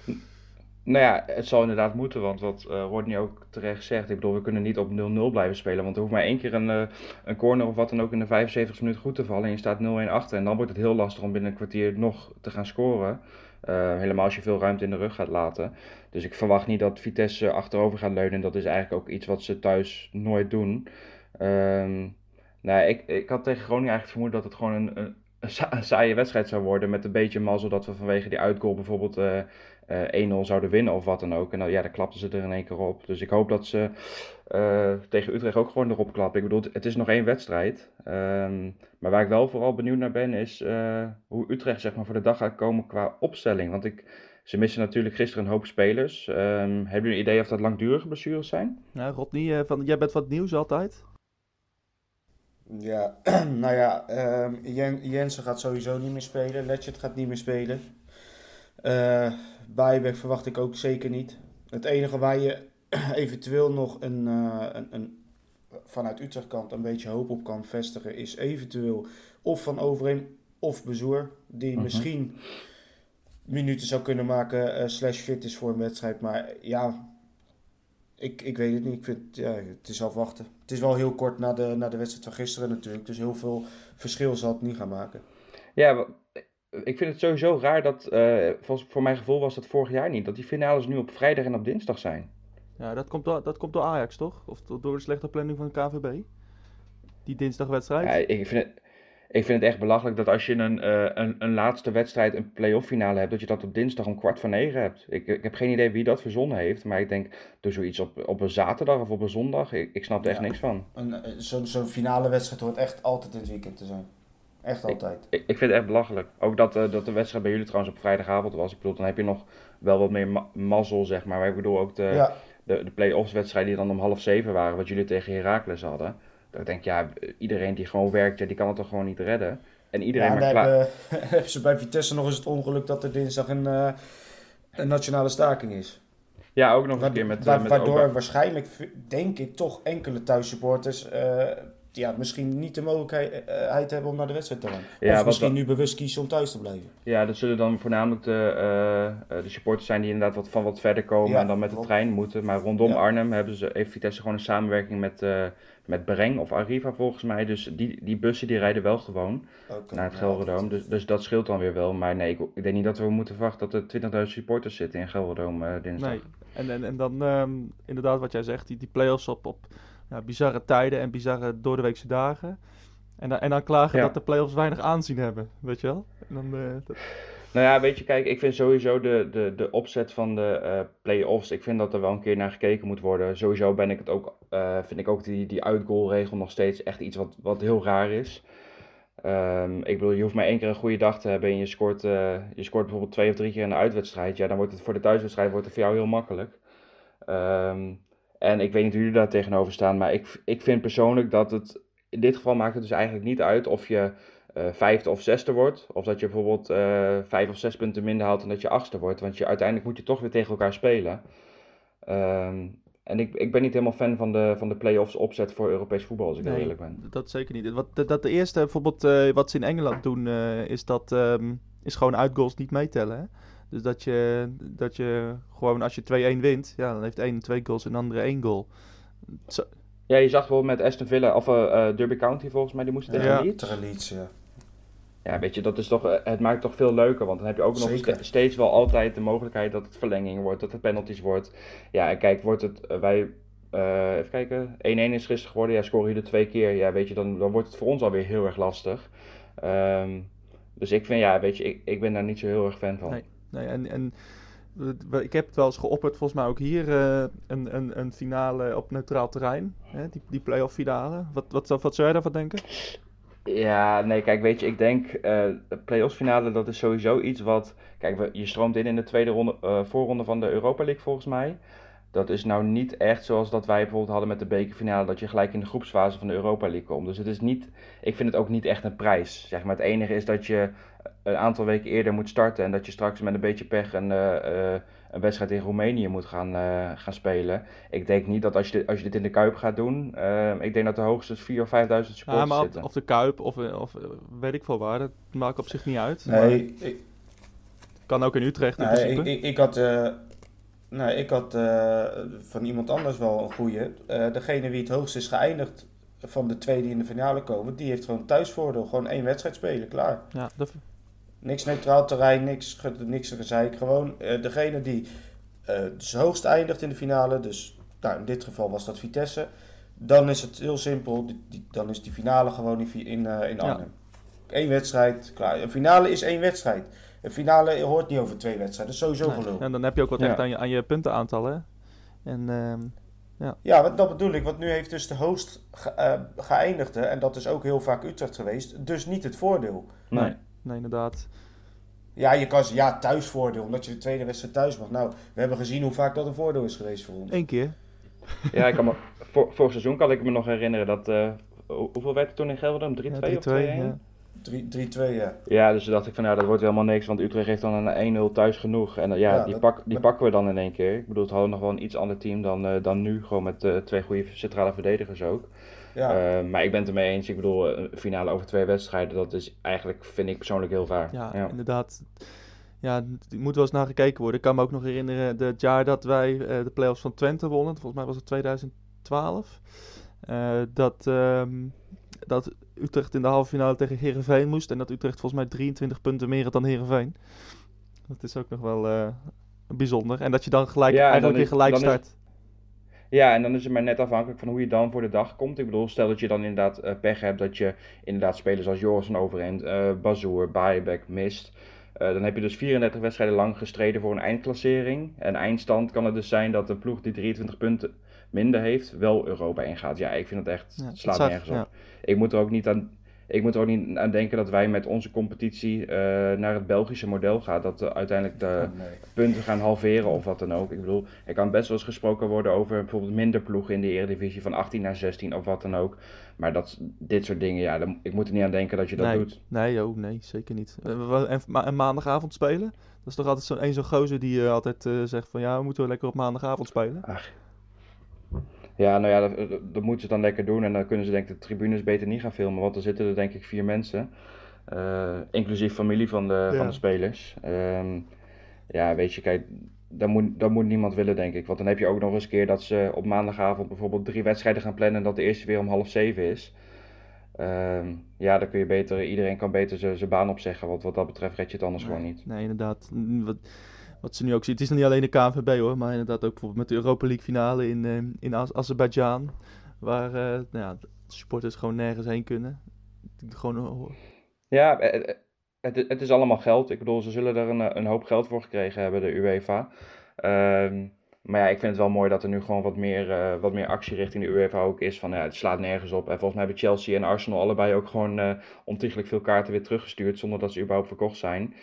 Nou ja, het zal inderdaad moeten, want wat eh Rodney ook terecht zegt, ik bedoel, we kunnen niet op 0-0 blijven spelen, want er hoeft maar één keer een, eh, een corner of wat dan ook in de 75 minuten goed te vallen en je staat 0-1 achter en dan wordt het heel lastig om binnen een kwartier nog te gaan scoren. Eh, helemaal als je veel ruimte in de rug gaat laten. Dus ik verwacht niet dat Vitesse achterover gaat leunen. Dat is eigenlijk ook iets wat ze thuis nooit doen. Ehm nou, ik, ik had tegen Groningen eigenlijk vermoed dat het gewoon een, een, een sa- een saaie wedstrijd zou worden. Met een beetje mazzel dat we vanwege die uitgoal bijvoorbeeld 1-0 zouden winnen of wat dan ook. En dan, ja, dan klapten ze er in één keer op. Dus ik hoop dat ze eh, tegen Utrecht ook gewoon erop klappen. Ik bedoel, het is nog één wedstrijd. Ehm, maar waar ik wel vooral benieuwd naar ben, is eh, hoe Utrecht zeg maar, voor de dag gaat komen qua opstelling. Want ik, ze missen natuurlijk gisteren een hoop spelers. Ehm, hebben jullie een idee of dat langdurige blessures zijn? Ja, Rodney, eh, van, jij bent wat nieuws altijd. Ja, nou ja, ehm, Jen, Jensen gaat sowieso niet meer spelen. Letchert gaat niet meer spelen. Eh Bijbeck verwacht ik ook zeker niet. Het enige waar je eventueel nog een, eh, een, een, vanuit Utrecht kant een beetje hoop op kan vestigen, is eventueel of van Overeem of Bezoer. Die Mhm. misschien minuten zou kunnen maken, eh, slash fit is voor een wedstrijd. Maar ja, ik, ik weet het niet. Ik vind, ja, het is afwachten. Het is wel heel kort na de, na de wedstrijd van gisteren natuurlijk. Dus heel veel verschil zal het niet gaan maken. Ja, ik vind het sowieso raar dat, eh, voor, voor mijn gevoel was dat vorig jaar niet, dat die finales nu op vrijdag en op dinsdag zijn. Ja, dat komt, door, dat komt door Ajax, toch? Of do- door de slechte planning van de KVB? Die dinsdagwedstrijd? Ja, ik, vind het, ik vind het echt belachelijk dat als je een, eh, een, een laatste wedstrijd, een play-off finale hebt, dat je dat op dinsdag om kwart voor negen hebt. Ik, ik heb geen idee wie dat verzonnen heeft, maar ik denk, doe zoiets op, op een zaterdag of op een zondag, ik, ik snap er echt Ja. niks van. Een, eh, Zo'n zo'n finale wedstrijd hoort echt altijd in het weekend te zijn. Echt altijd. Ik, ik vind het echt belachelijk. Ook dat, eh, dat de wedstrijd bij jullie trouwens op vrijdagavond was. Ik bedoel, dan heb je nog wel wat meer ma- mazzel, zeg maar. Maar ik bedoel ook de, Ja, de, de play-offs wedstrijden die dan om half zeven waren, wat jullie tegen Heracles hadden. Dat ik denk, ja, iedereen die gewoon werkt, ja, die kan het toch gewoon niet redden. En iedereen ja maar daar klaar. hebben, hebben ze bij Vitesse nog eens het ongeluk dat er dinsdag een, eh, een nationale staking is. Ja, ook nog Wa- een keer met, wa- eh, met waardoor Oba. waarschijnlijk, denk ik, toch enkele thuissupporters ja, misschien niet de mogelijkheid hebben om naar de wedstrijd te gaan. Ja, of misschien nu bewust kiezen om thuis te blijven. Ja, dat zullen dan voornamelijk de, eh, eh, de supporters zijn die inderdaad wat van wat verder komen Ja, en dan met de trein moeten. Maar rondom Ja. Arnhem hebben ze, heeft Vitesse gewoon een samenwerking met, eh met Bereng of Arriva volgens mij. Dus die, die bussen die rijden wel gewoon naar het ja, Gelderdoom. Dus, dus dat scheelt dan weer wel. Maar nee, ik, ik denk niet dat we moeten verwachten dat er 20.000 supporters zitten in Gelderdoom eh, dinsdag. Nee. En, en, en dan ehm, inderdaad wat jij zegt, die, die play-offs op, op ja, bizarre tijden en bizarre doordeweekse dagen. En, dan- en dan klagen Ja. dat de play-offs weinig aanzien hebben, weet je wel? En dan, eh, dat- Nou ja, weet je, kijk, ik vind sowieso de, de, de opzet van de eh play-offs, ik vind dat er wel een keer naar gekeken moet worden. Sowieso ben ik het ook, eh, vind ik ook die, die uitgoalregel nog steeds echt iets wat, wat heel raar is. Ehm, ik bedoel, je hoeft maar één keer een goede dag te hebben en je scoort, je scoort bijvoorbeeld twee of drie keer in de uitwedstrijd. Ja, dan wordt het voor de thuiswedstrijd wordt het voor jou heel makkelijk. Ehm, en ik weet niet hoe jullie daar tegenover staan, maar ik, ik vind persoonlijk dat het, in dit geval maakt het dus eigenlijk niet uit of je eh, vijfde of zesde wordt. Of dat je bijvoorbeeld eh, vijf of zes punten minder haalt en dat je achtste wordt. Want je, uiteindelijk moet je toch weer tegen elkaar spelen. Ehm, en ik, ik ben niet helemaal fan van de, van de play-offs opzet voor Europees voetbal, als ik Nee, eerlijk ben. Dat zeker niet. Wat, dat, dat de eerste, bijvoorbeeld, eh, wat ze in Engeland doen, is dat ehm, is gewoon uitgoals niet meetellen. Hè? Dus dat je, dat je gewoon als je 2-1 wint, ja, dan heeft één twee goals en de andere één goal. Zo, Ja, je zag bijvoorbeeld met Aston Villa, of eh, eh, Derby County volgens mij, die moesten tegen Ja. Leeds. Tegen Leeds, ja. Ja, weet je, dat is toch, eh, het maakt het toch veel leuker. Want dan heb je ook nog steeds wel altijd de mogelijkheid dat het verlenging wordt, dat het penalties wordt. Ja, en kijk, wordt het, wij, eh, even kijken, 1-1 is gisteren geworden. Ja, scoren jullie twee keer. Ja, weet je, dan, dan wordt het voor ons alweer heel erg lastig. Ehm, dus ik vind, ja, weet je, ik, ik ben daar niet zo heel erg fan van. Nee. Nee, en, en ik heb het wel eens geopperd, volgens mij ook hier, eh, een, een, een finale op neutraal terrein. Hè? Die, die play-off finale. Wat, wat, wat zou jij daarvan denken? Ja, nee, kijk, weet je, ik denk, eh de play-offs finale, dat is sowieso iets wat... Kijk, je stroomt in in de tweede ronde, eh, voorronde van de Europa League, volgens mij. Dat is nou niet echt zoals dat wij bijvoorbeeld hadden met de bekerfinale, dat je gelijk in de groepsfase van de Europa League komt. Dus het is niet, ik vind het ook niet echt een prijs, zeg maar. Het enige is dat je een aantal weken eerder moet starten en dat je straks met een beetje pech een, eh, eh, een wedstrijd in Roemenië moet gaan, eh, gaan spelen. Ik denk niet dat als je dit, als je dit in de Kuip gaat doen, eh, ik denk dat er hoogstens 4.000 of 5.000 Ja, supporters maar op, zitten. of de Kuip of, of weet ik veel waar, dat maakt op zich niet uit. Nee, ik, Kan ook in Utrecht in nee, principe. ik, ik, ik had, eh, nee, ik had eh, van iemand anders wel een goeie. Eh, degene wie het hoogst is geëindigd van de twee die in de finale komen, die heeft gewoon thuisvoordeel. Gewoon één wedstrijd spelen, klaar. Ja, dat, Niks neutraal terrein, niks, niks gezeik. Gewoon eh, degene die eh dus hoogst eindigt in de finale, dus nou, in dit geval was dat Vitesse. Dan is het heel simpel, die, die- dan is die finale gewoon in, in, eh, in Ja. Arnhem. Eén wedstrijd, klaar. Een finale is één wedstrijd. Een finale hoort niet over twee wedstrijden, dat is sowieso nee. gelul. En dan heb je ook wat Ja. echt aan je, aan je puntenaantal, hè. En ehm, Ja, wat, dat bedoel ik, want nu heeft dus de hoogst ge, eh, geëindigde, en dat is ook heel vaak Utrecht geweest, dus niet het voordeel. Nee. Nee, inderdaad. Ja, je kan ja, thuisvoordeel, omdat je de tweede wedstrijd thuis mag. Nou, we hebben gezien hoe vaak dat een voordeel is geweest voor ons. Eén keer. Ja, ik kan me, voor, vorig seizoen kan ik me nog herinneren dat. eh, hoe- hoeveel werd het toen in Gelderland? 3-2 Ja, of 3-2, 2-1? ja. 3-2, ja. Ja, dus toen dacht ik van nou, dat wordt helemaal niks, want Utrecht heeft dan een 1-0 thuis genoeg. En eh, ja, Ja, die, dat- pak, die maar- pakken we dan in één keer. Ik bedoel, het hadden nog wel een iets ander team dan, eh, dan nu, gewoon met twee goede centrale verdedigers ook. Ja. Eh, maar ik ben het ermee eens, ik bedoel, eh, een finale over twee wedstrijden, dat is eigenlijk, vind ik persoonlijk heel vaar. Ja, ja. inderdaad. Ja, er moet wel eens naar gekeken worden. Ik kan me ook nog herinneren het jaar dat wij eh, de play-offs van Twente wonnen. Volgens mij was het 2012. Eh, dat, ehm, dat Utrecht in de halve finale tegen Herenveen moest. En dat Utrecht volgens mij 23 punten meer had dan Herenveen. Dat is ook nog wel bijzonder. En dat je dan gelijk, Ja, eigenlijk dan weer gelijk start. Ja, en dan is het maar net afhankelijk van hoe je dan voor de dag komt. Ik bedoel, stel dat je dan inderdaad eh, pech hebt dat je inderdaad spelers als Joris van Overend, eh Bazoer, Baebek mist. Eh, dan heb je dus 34 wedstrijden lang gestreden voor een eindklassering. En eindstand kan het dus zijn dat de ploeg die 23 punten minder heeft, wel Europa ingaat. Ja, ik vind het echt, Ja, slaat nergens op. ja. Ik moet er ook niet aan... Ik moet er ook niet aan denken dat wij met onze competitie eh, naar het Belgische model gaan. Dat we uiteindelijk de, nee. punten gaan halveren of wat dan ook. Ik bedoel, er kan best wel eens gesproken worden over bijvoorbeeld minder ploegen in de Eredivisie van 18 naar 16 of wat dan ook. Maar dat, dit soort dingen, ja, dan, ik moet er niet aan denken dat je dat nee, doet. Nee, oh, nee, zeker niet. Eh, we- En, ma- en maandagavond spelen? Dat is toch altijd zo'n een zo'n gozer die eh, altijd eh, zegt van ja, we moeten wel lekker op maandagavond spelen. Ja, nou ja, dat, moeten ze dan lekker doen en dan kunnen ze denk ik de tribunes beter niet gaan filmen, want er zitten er denk ik vier mensen, eh, inclusief familie van de, Ja. van de spelers. Ehm, ja, weet je, kijk, dat moet, dat moet niemand willen denk ik, want dan heb je ook nog eens een keer dat ze op maandagavond bijvoorbeeld drie wedstrijden gaan plannen en dat de eerste weer om half zeven is. Ehm, ja, dan kun je beter, iedereen kan beter zijn baan opzeggen, want wat dat betreft red je het anders gewoon niet. Nee, inderdaad. Wat, wat ze nu ook zien. Het is niet alleen de KNVB hoor, maar inderdaad ook bijvoorbeeld met de Europa League finale in, eh, in Az- Azerbeidzjan. Waar eh, nou ja, de supporters gewoon nergens heen kunnen. Gewoon, eh, Ja, het, het is allemaal geld. Ik bedoel, ze zullen er een, een hoop geld voor gekregen hebben, de UEFA. Ehm, maar ja, ik vind het wel mooi dat er nu gewoon wat meer, wat meer actie richting de UEFA ook is. Van ja, het slaat nergens op. En volgens mij hebben Chelsea en Arsenal allebei ook gewoon eh ontiegelijk veel kaarten weer teruggestuurd. Zonder dat ze überhaupt verkocht zijn.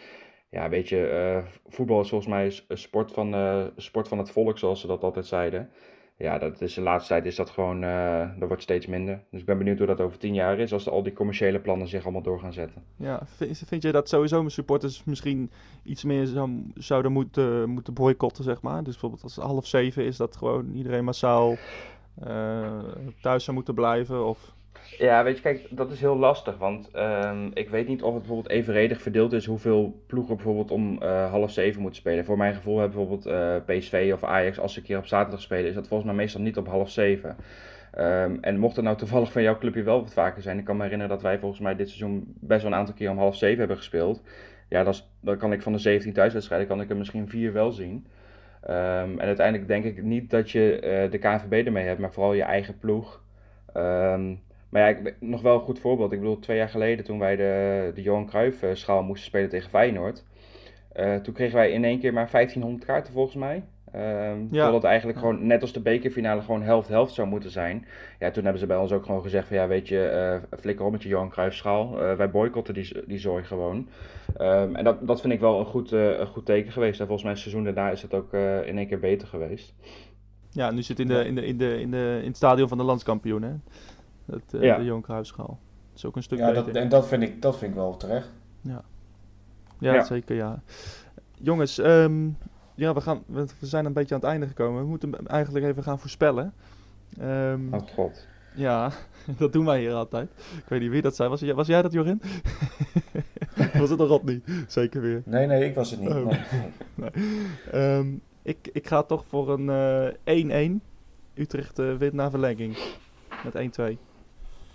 Ja, weet je, eh, voetbal is volgens mij een sport van, eh, sport van het volk, zoals ze dat altijd zeiden. ja, dat is de laatste tijd is dat gewoon, uh, dat wordt steeds minder. Dus ik ben benieuwd hoe dat over tien jaar is, als al die commerciële plannen zich allemaal door gaan zetten. Ja, vind, vind je dat sowieso mijn supporters misschien iets meer zou, zouden moeten, moeten boycotten, zeg maar? Dus bijvoorbeeld als half zeven is dat gewoon iedereen massaal thuis zou moeten blijven, of... Ja, weet je, kijk, dat is heel lastig. Want um, ik weet niet of het bijvoorbeeld evenredig verdeeld is hoeveel ploegen bijvoorbeeld om uh, half zeven moeten spelen. Voor mijn gevoel hebben bijvoorbeeld uh, PSV of Ajax, als ze een keer op zaterdag spelen, is dat volgens mij meestal niet op half zeven. Um, en mocht het nou toevallig van jouw clubje wel wat vaker zijn, ik kan me herinneren dat wij volgens mij dit seizoen best wel een aantal keer om half zeven hebben gespeeld. Ja, dat dan kan ik van de 17 thuiswedstrijden kan ik er misschien vier wel zien. Um, en uiteindelijk denk ik niet dat je uh, de KNVB ermee hebt, maar vooral je eigen ploeg. Maar ja, ik, nog wel een goed voorbeeld. Ik bedoel, twee jaar geleden toen wij de, de Johan Cruijff schaal moesten spelen tegen Feyenoord. Uh, toen kregen wij in één keer maar 1500 kaarten volgens mij. Um, ja. Terwijl het eigenlijk gewoon, net als de bekerfinale, gewoon helft-helft zou moeten zijn. Ja, toen hebben ze bij ons ook gewoon gezegd van ja, weet je, uh, flikker op met je Johan Cruijff schaal. Uh, wij boycotten die, die zooi gewoon. Um, en dat, dat vind ik wel een goed, een goed teken geweest. En volgens mij het seizoen daarna is het ook in één keer beter geweest. Ja, nu zit in, de, in, de, in, de, in, de, in het stadion van de landskampioen, hè? Ja. De Johan Cruijffschaal. Dat is ook een stuk ja, beter. Dat, en dat vind, ik, dat vind ik wel terecht. Ja, ja, ja. zeker ja. Jongens, um, ja, we, gaan, we zijn een beetje aan het einde gekomen. We moeten eigenlijk even gaan voorspellen. Um, oh god. Ja, dat doen wij hier altijd. Ik weet niet wie dat zei. Was, was jij dat, Jorin? was het een rot niet? Zeker weer. Nee, nee, ik was het niet. Oh. Nee. nee. Um, ik, ik ga toch voor een 1-1. Uh, Utrecht uh, wint naar verlenging. Met 1-2.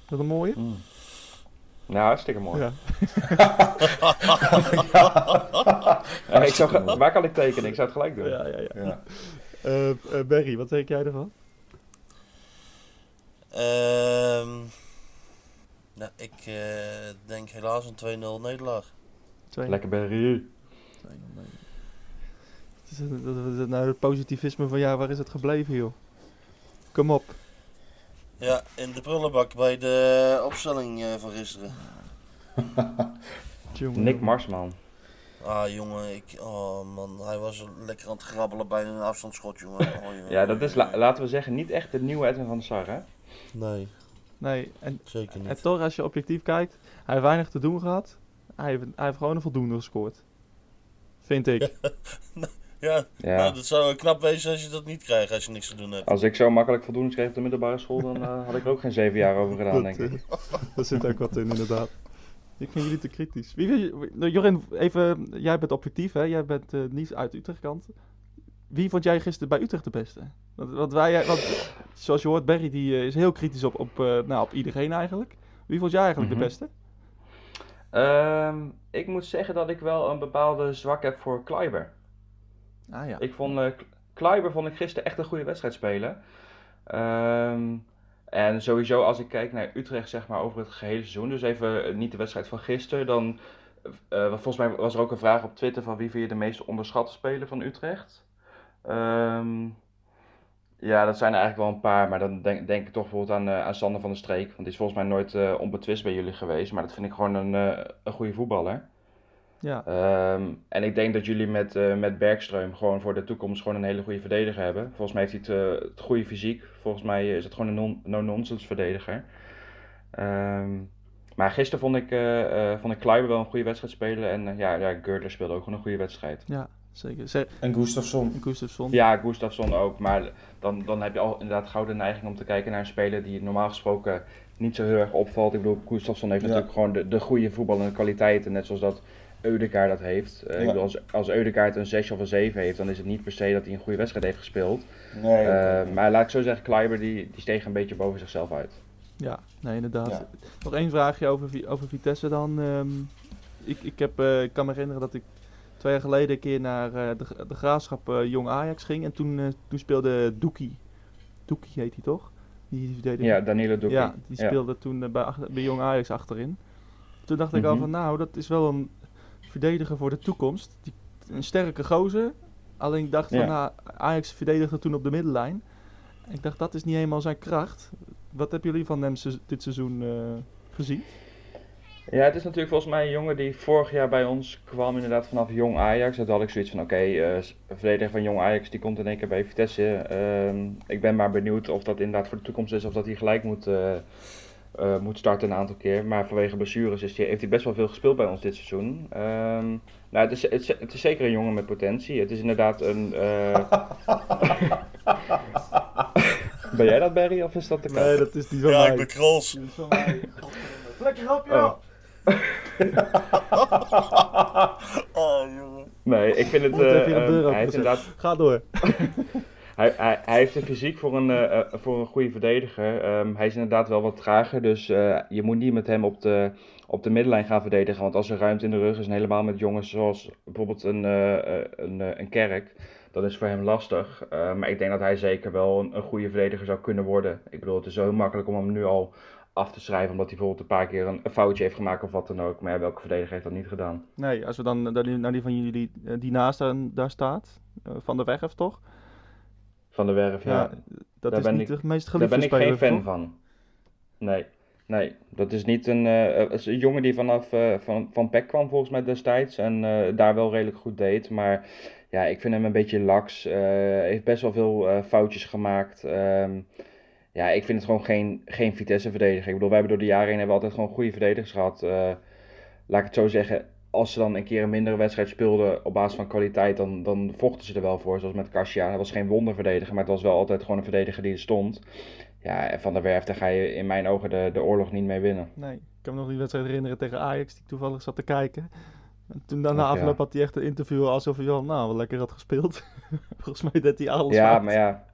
Is dat een mooie? Mm. Nou, hartstikke mooi. Ja. ja, ik zou, waar kan ik tekenen? Ik zou het gelijk doen. Ja, ja, ja. ja. Uh, uh, Barry, wat denk jij ervan? Um, nou, ik uh, denk helaas een 2-0 nederlaag. Lekker Barry. Wat is het, dat is het nou het positivisme van ja, waar is het gebleven joh? Kom op. Ja, in de prullenbak bij de opstelling uh, van gisteren. Nick Marsman. Ah jongen, ik, oh man, hij was lekker aan het grabbelen bij een afstandsschot jongen. Oh, jongen. ja, dat is, la laten we zeggen, niet echt de nieuwe Edwin van der Sar hè? Nee. Nee, en, Zeker niet. en toch als je objectief kijkt, hij heeft weinig te doen gehad. Hij heeft, hij heeft gewoon een voldoende gescoord. Vind ik. Ja, ja. Nou, dat zou knap wezen als je dat niet krijgt als je niks te doen hebt. Als ik zo makkelijk voldoende schreef op de middelbare school, dan uh, had ik er ook geen zeven jaar over gedaan, denk ik. Daar zit ook wat in, inderdaad. Ik vind jullie te kritisch. Wie, wie, Jorin, even, jij bent objectief, hè? Jij bent uh, niet uit Utrecht-kant. Wie vond jij gisteren bij Utrecht de beste? Want, want wij, want, zoals je hoort, Berry die, uh, is heel kritisch op, op, uh, nou, op iedereen eigenlijk. Wie vond jij eigenlijk mm -hmm. de beste? Um, ik moet zeggen dat ik wel een bepaalde zwak heb voor Kleiber. Ah, ja. Ik vond uh, Kleiber vond ik gisteren echt een goede wedstrijd spelen. Um, en sowieso als ik kijk naar Utrecht zeg maar over het gehele seizoen, dus even niet de wedstrijd van gisteren, dan uh, volgens mij was er ook een vraag op Twitter van wie vind je de meest onderschatte speler van Utrecht. Um, ja, dat zijn er eigenlijk wel een paar, maar dan denk, ik toch bijvoorbeeld aan, aan Sander van der Streek. Want die is volgens mij nooit uh, onbetwist bij jullie geweest, maar dat vind ik gewoon een, een goede voetballer. Ja. Um, en ik denk dat jullie met, uh, met Bergström gewoon voor de toekomst gewoon een hele goede verdediger hebben. Volgens mij heeft hij het, uh, het goede fysiek. Volgens mij is het gewoon een no-nonsense verdediger. Um, maar gisteren vond ik, uh, vond ik Kleiber wel een goede wedstrijd spelen. En ja, ja, Gurtler speelde ook gewoon een goede wedstrijd. Ja, zeker. Ze en Gustafsson. Gustafsson. Ja, Gustafsson ook. Maar dan, dan heb je al inderdaad gauw de neiging om te kijken naar een speler die normaal gesproken niet zo heel erg opvalt. Ik bedoel, Gustafsson heeft ja. natuurlijk gewoon de, de goede voetballende kwaliteiten. Net zoals dat Eudekaart dat heeft. Uh, ja. ik bedoel, als, als Eudekaart een 6 of een 7 heeft, dan is het niet per se dat hij een goede wedstrijd heeft gespeeld. Nee, uh, maar laat ik zo zeggen, Kleiber die, die steeg een beetje boven zichzelf uit. Ja, nee, inderdaad. Ja. Nog één vraagje over, over Vitesse dan. Um, ik, ik, heb, uh, ik kan me herinneren dat ik twee jaar geleden een keer naar de, de graafschap Jong Ajax ging. En toen, toen speelde Doekie. Doekie heet hij toch? Die, die ja, Danilo Doekie. Ja, die speelde ja. toen bij, bij Jong Ajax achterin. Toen dacht ik mm -hmm. al van, nou, dat is wel een verdediger voor de toekomst. Die, een sterke gozer. Alleen ik dacht van, nou, Ajax verdedigde toen op de middenlijn. Ik dacht, dat is niet helemaal zijn kracht. Wat hebben jullie van hem dit seizoen uh, gezien? Ja, het is natuurlijk volgens mij een jongen die vorig jaar bij ons kwam, inderdaad vanaf Jong Ajax. Dat had ik zoiets van, oké, okay, uh, een verdediger van Jong Ajax, die komt in één keer bij Vitesse. Uh, ik ben maar benieuwd of dat inderdaad voor de toekomst is, of dat hij gelijk moet, uh, moet starten een aantal keer. Maar vanwege blessures is die, heeft hij best wel veel gespeeld bij ons dit seizoen. Um, nou, het is, het, is, het is zeker een jongen met potentie. Het is inderdaad een... ben jij dat, Barry, of is dat de? Nee, dat is niet van Ja, mij. ik ben Krols. Lekker grapje, Oh. Oh, jongen. Nee, ik vind het... Eh, ehm, hij heeft open inderdaad Ga door. Hij, hij, heeft de fysiek voor een, eh, eh, voor een goede verdediger. Ehm, hij is inderdaad wel wat trager, dus eh, je moet niet met hem op de, op de middenlijn gaan verdedigen. Want als er ruimte in de rug is, en helemaal met jongens zoals bijvoorbeeld een, een, een Kerk, dan is voor hem lastig. Eh, maar ik denk dat hij zeker wel een, een goede verdediger zou kunnen worden. Ik bedoel, het is zo heel makkelijk om hem nu al af te schrijven, omdat hij bijvoorbeeld een paar keer een, foutje heeft gemaakt of wat dan ook. Maar welke verdediger heeft dat niet gedaan? Nee, als we dan naar die, naar die van jullie die naast daar, staat, Van de Weg toch? Van de Werf, ja. Ja, dat daar is ben niet ik- de meest Daar ben ik geen fan toch? van. Nee, nee. Dat is niet een, is een jongen die vanaf eh, van, van PEC kwam volgens mij destijds. En eh, daar wel redelijk goed deed. Maar ja, ik vind hem een beetje laks. heeft best wel veel foutjes gemaakt. Ehm, ja, ik vind het gewoon geen, geen Vitesse-verdediger. Ik bedoel, wij hebben door de jaren heen hebben we altijd gewoon goede verdedigers gehad. Eh, laat ik het zo zeggen. Als ze dan een keer een mindere wedstrijd speelden op basis van kwaliteit, dan, dan vochten ze er wel voor. Zoals met Kasia. Hij was geen wonderverdediger, maar het was wel altijd gewoon een verdediger die er stond. Ja, en Van der Werf, daar ga je in mijn ogen de, de oorlog niet mee winnen. Nee, ik kan me nog die wedstrijd herinneren tegen Ajax, die ik toevallig zat te kijken. En toen daarna ja. afloop had hij echt een interview alsof hij wel, nou, wel lekker had gespeeld. Volgens mij deed hij alles Ja, maar ja.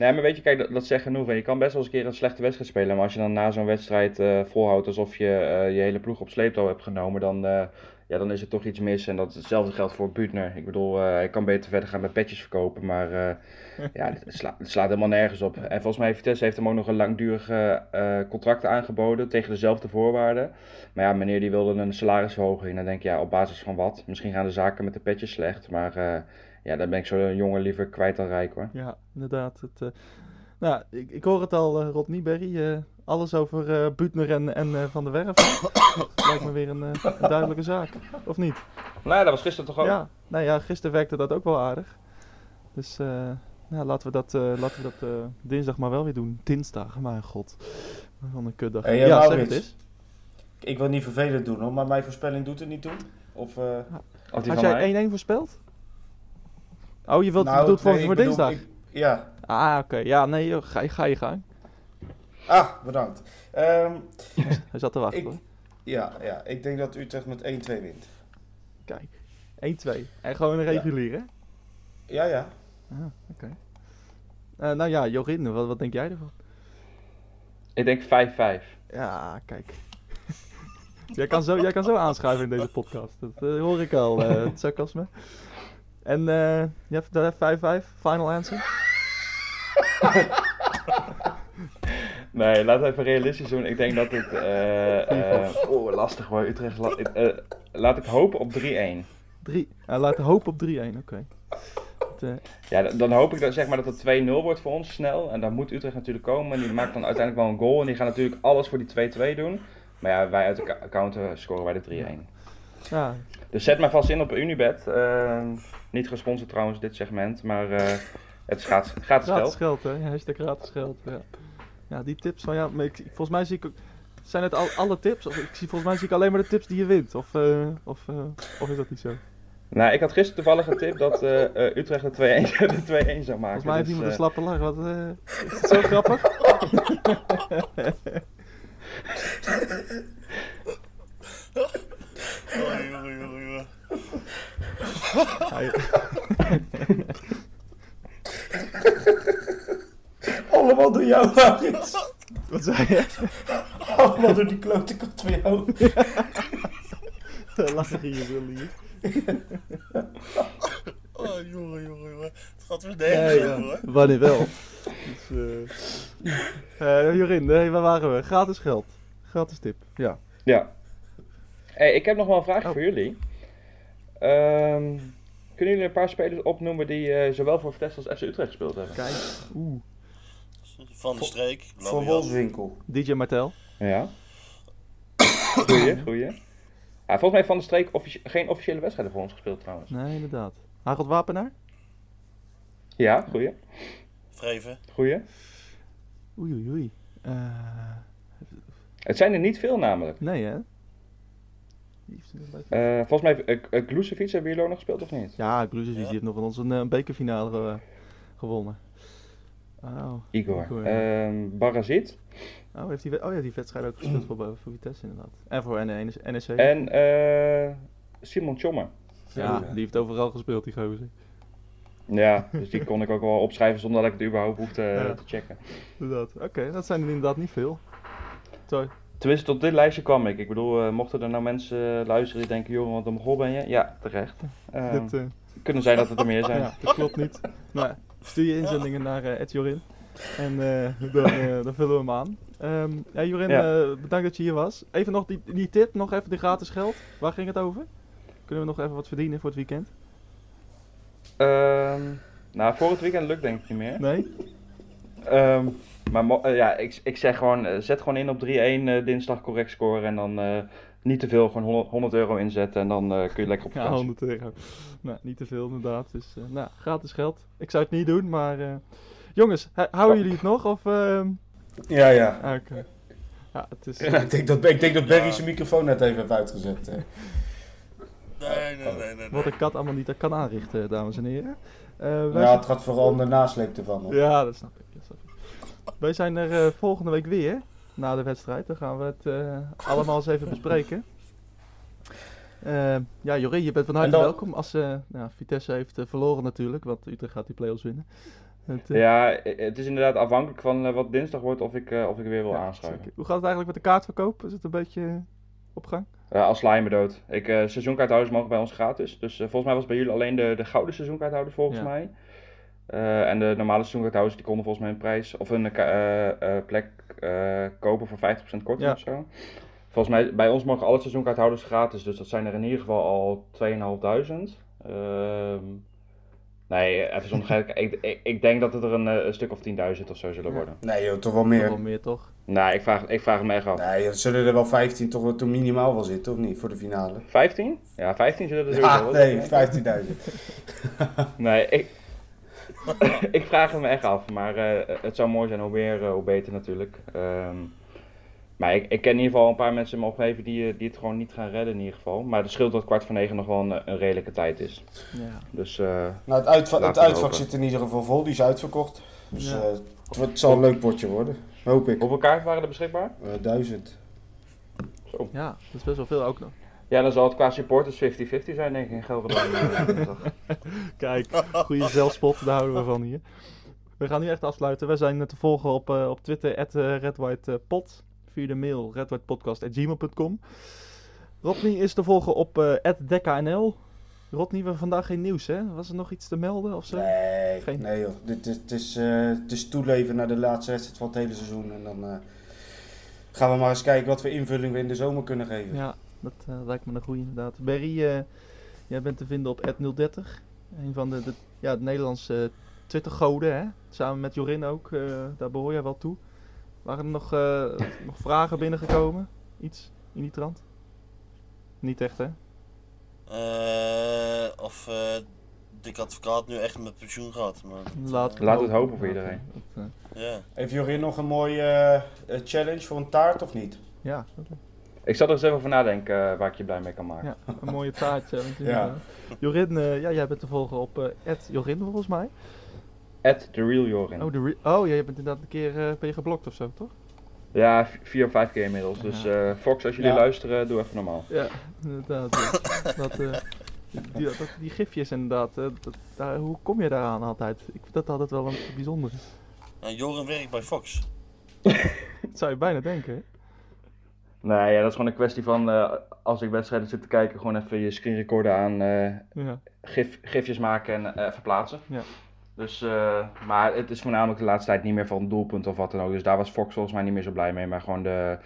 Nee, maar weet je, kijk, dat, dat zegt genoeg. En je kan best wel eens een keer een slechte wedstrijd spelen. Maar als je dan na zo'n wedstrijd eh, volhoudt alsof je eh, je hele ploeg op sleeptouw hebt genomen, dan, eh, ja, dan is er toch iets mis. En dat hetzelfde geldt voor Buutner. Ik bedoel, hij kan beter verder gaan met petjes verkopen. Maar ja, het, sla- het slaat helemaal nergens op. En volgens mij heeft Vitesse heeft hem ook nog een langdurig contract aangeboden tegen dezelfde voorwaarden. Maar ja, meneer die wilde een salarisverhoging. En dan denk je, ja, op basis van wat? Misschien gaan de zaken met de petjes slecht. Maar ja, dan ben ik zo'n jongen liever kwijt dan rijk hoor. Ja, inderdaad. Het, eh, nou, ik, ik hoor het al, eh Rodney Berry. eh, alles over eh Butner en, en eh, Van der Werf. Lijkt me weer een, eh, een duidelijke zaak. Of niet? Nou ja, dat was gisteren toch ook. Ja, nou ja, gisteren werkte dat ook wel aardig. Dus eh, nou, laten we dat, eh, laten we dat eh, dinsdag maar wel weer doen. Dinsdag, mijn god. Wat een kutdag. Hey, ja, zeg het eens. Ik wil niet vervelend doen hoor, maar mijn voorspelling doet er niet toe. Of, eh, die Had van jij 1-1 voorspeld? Oh, je wilt nou, je bedoelt voor, nee, voor bedoel, dinsdag? ik- ja. Ah, oké. Ja, nee, joh, ga, je- ga je gang. Ah, bedankt. Ehm, Hij zat te wachten. Ik- hoor. ja, ja, ik denk dat Utrecht met 1-2 wint. Kijk. 1-2. En gewoon een regulier, hè? Ja, ja. Ah, oké. Eh, nou ja, Jorin, wat, wat denk jij ervan? Ik denk 5-5. Ja, kijk. jij, kan zo, jij kan zo aanschuiven in deze podcast. Dat eh, hoor ik al, eh, het sarcasme. En eh je hebt daar 5-5, final answer? Nee, laten we even realistisch doen. Ik denk dat het... eh eh, oh, lastig hoor. Utrecht... la- eh, laat ik hopen op 3-1. 3. Uh, laat de hoop op 3-1, oké. Eh, Ja, dan- hoop ik dat, zeg maar, dat het 2-0 wordt voor ons snel. En dan moet Utrecht natuurlijk komen. En die maakt dan uiteindelijk wel een goal. En die gaan natuurlijk alles voor die 2-2 doen. Maar ja, wij uit de counter scoren wij de 3-1. Ja, Dus zet maar vast in op Unibet. Eh, niet gesponsord trouwens, dit segment. Maar eh, het is gratis, gratis gratis geld. geld, hè? Hashtag gratis geld, ja. Ja, die tips van ja, maar ik, volgens mij zie ik ook... Zijn het al, alle tips? Of ik zie, volgens mij zie ik alleen maar de tips die je wint. Of, eh, of, eh, of is dat niet zo? Nou, ik had gisteren toevallig een tip dat Utrecht de 2-1 de 2-1 zou maken. Volgens mij heeft Dus, iemand een slappe lach. Wat, is het zo grappig? Oh, jongen, jongen, jongen. Hij- Allemaal door jou, Maurits. wat zei je? Allemaal door die klote kant van jou. Lachen in je wil hier. Oh, jongen, jongen, jongen. Het gaat weer nergens ja. over, hoor. Wanneer wel? Dus, eh eh, Jorin, nee, waar waren we? Gratis geld. Gratis tip. Ja. Ja. Hey, ik heb nog wel een vraag Oh. voor jullie. Ehm, kunnen jullie een paar spelers opnoemen die eh, zowel voor Vitesse als FC Utrecht gespeeld hebben? Kijk. Oeh. Van de streek. Van. Wolfswinkel. DJ Martel. Ja. Goeie, goeie. Ja, volgens mij heeft Van der Streek offici- geen officiële wedstrijden voor ons gespeeld trouwens. Nee, inderdaad. Harold Wapenaar? Ja, goeie. Vreven. Goeie. Oei, oei, oei. Eh, Het zijn er niet veel namelijk. nee, hè? Eh, volgens mij heeft uh, Glucevic hebben jullie ook nog gespeeld of niet? Ja, die heeft nog van ons een eh, bekerfinale ge- gewonnen. Oh. Igor. Igor, Ehm Barazit. Oh, heeft die, oh ja, die wedstrijd ook gespeeld voor, voor Vitesse inderdaad. En voor NEC. NEC. En eh, Simon Tjommer. ja, Ja. die heeft overal gespeeld, die gozer. Ja, dus die kon ik ook wel opschrijven zonder dat ik het überhaupt hoefde eh, Ja. te checken. Inderdaad. Oké, dat zijn er inderdaad niet veel. Sorry. Tenminste, tot dit lijstje kwam ik. Ik bedoel, eh, mochten er nou mensen eh, luisteren die denken, joh, wat een ben je? Ja, terecht. Ehm, Dit, eh, Kunnen zijn dat het er meer zijn. ja, dat klopt niet. Nou, stuur je inzendingen naar Ed Jorin. En dan, dan vullen we hem aan. Ehm ja, Jorin, Ja. bedankt dat je hier was. Even nog die, die tip, nog even de gratis geld. Waar ging het over? Kunnen we nog even wat verdienen voor het weekend? Ehm, nou, voor het weekend lukt denk ik niet meer. Nee? Ehm, maar eh, ja, ik, ik zeg gewoon, eh, zet gewoon in op 3-1 eh, dinsdag correct scoren en dan eh, niet te veel, gewoon 100, 100 euro inzetten en dan eh, kun je lekker op Ja, vakantie. 100 euro. Nou, niet te veel inderdaad. Dus, eh, nou, gratis geld. Ik zou het niet doen, maar... eh, jongens, houden jullie het nog? Of, ehm, Ja, ja. ah, Oké. Ja, het is... Ja, ik denk dat, ik denk dat Barry zijn microfoon net even heeft uitgezet. eh. Nee, nee, nee, nee. Wat nee. een kat allemaal niet kan aanrichten, dames en heren. Eh, wij Ja, het gaat vooral om de nasleep ervan. hoor. Ja, dat snap ik. Wij zijn er eh, volgende week weer, na de wedstrijd. Dan gaan we het eh, allemaal eens even bespreken. Eh, ja, Jorrie, je bent van harte dan- welkom. Als nou, Vitesse heeft verloren natuurlijk, want Utrecht gaat die play-offs winnen. Het, Ja, het is inderdaad afhankelijk van wat dinsdag wordt of ik, of ik weer wil ja, aanschuiven. zeker. Hoe gaat het eigenlijk met de kaartverkoop? Is het een beetje op gang? Als sla je me dood. Ik, eh seizoenkaarthouders mogen bij ons gratis. Dus volgens mij was bij jullie alleen de, de gouden seizoenkaarthouder volgens Ja. mij. Eh, en de normale seizoenkaarthouders die konden volgens mij een prijs of een eh, eh, plek eh, kopen voor 50% korting Ja. of zo. Volgens mij, bij ons mogen alle seizoenkaarthouders gratis, dus dat zijn er in ieder geval al 2500. Ehm nee, even zonder gek. ik, ik, ik denk dat het er een, een stuk of 10.000 of zo zullen worden. Nee joh, toch wel Toch meer. wel meer, toch? Nou, ik vraag, ik vraag me echt af. Nee, er zullen er wel 15 toch wel toen minimaal wel zitten, of niet? Voor de finale. 15? Ja, 15 zullen er sowieso Ja, wel nee, zijn. 15.000. Nee, ik, ik vraag het me echt af. Maar eh, het zou mooi zijn, hoe meer, eh, hoe beter natuurlijk. Ehm, maar ik, ik ken in ieder geval een paar mensen in mijn omgeving die, eh, die het gewoon niet gaan redden in ieder geval. Maar het scheelt dat kwart van negen nog wel een, een redelijke tijd is. Ja. Dus eh, Nou, het, uitva- het uitvak zit in ieder geval vol, die is uitverkocht. Dus Ja. eh, het, wordt- het zal een leuk potje worden, hoop ik. hoeveel kaarten waren er beschikbaar? Eh, duizend. Zo. ja, dat is best wel veel ook nog. Ja, dan zal het qua supporters 50-50 zijn denk ik in Gelderland. Kijk, goede zelfspot, daar houden we van hier. We gaan nu echt afsluiten. We zijn te volgen op, eh, op Twitter, at eh, redwhitepod. Via de mail redwhitepodcast.gmail.com. Rodney is te volgen op eh @dekkanl. Rodney, we hebben vandaag geen nieuws, hè? Was er nog iets te melden of zo? Nee, Geen- nee joh. Dit is, het, is, eh, het is toeleven naar de laatste wedstrijd van het hele seizoen. En dan eh, gaan we maar eens kijken wat voor invulling we in de zomer kunnen geven. Ja, dat eh, lijkt me een goede inderdaad. Barry, eh, jij bent te vinden op @030. Een van de, de, ja, de Nederlandse Twitter-goden, hè? Samen met Jorin ook, eh, daar behoor jij wel toe. Waren er nog, eh, nog vragen binnengekomen? Iets in die trant? Niet echt, hè? Eh, of eh Dick Advocaat nu echt met pensioen gaat. Maar, dat, Laat, eh, Laat het hopen voor iedereen. Dat, ja. Heeft Jorin nog een mooie challenge voor een taart of niet? ja, Ik zal er eens even over nadenken eh, waar ik je blij mee kan maken. ja, een mooie taartje. Ja. Jorin, eh, ja, jij bent te volgen op eh Jorin volgens mij. At the real Jorin. Oh, re- oh ja, je bent inderdaad een keer eh, ben je geblokt of zo, toch? Ja, vier of vijf keer inmiddels. Dus eh, Fox, als jullie Ja. luisteren, doe even normaal. Ja, inderdaad. dat, eh, die, dat, die gifjes inderdaad, dat, daar, hoe kom je daaraan altijd? Ik vind dat altijd wel een bijzondere. En Joren werkt bij Fox. Dat zou je bijna denken, hè? Nee, ja, dat is gewoon een kwestie van eh, als ik wedstrijden zit te kijken, gewoon even je screen recorder aan, Ja, gif, gifjes maken en eh, even plaatsen. Ja. Dus, maar het is voornamelijk de laatste tijd niet meer van doelpunt of wat dan ook. Dus daar was Fox volgens mij niet meer zo blij mee. Maar gewoon de,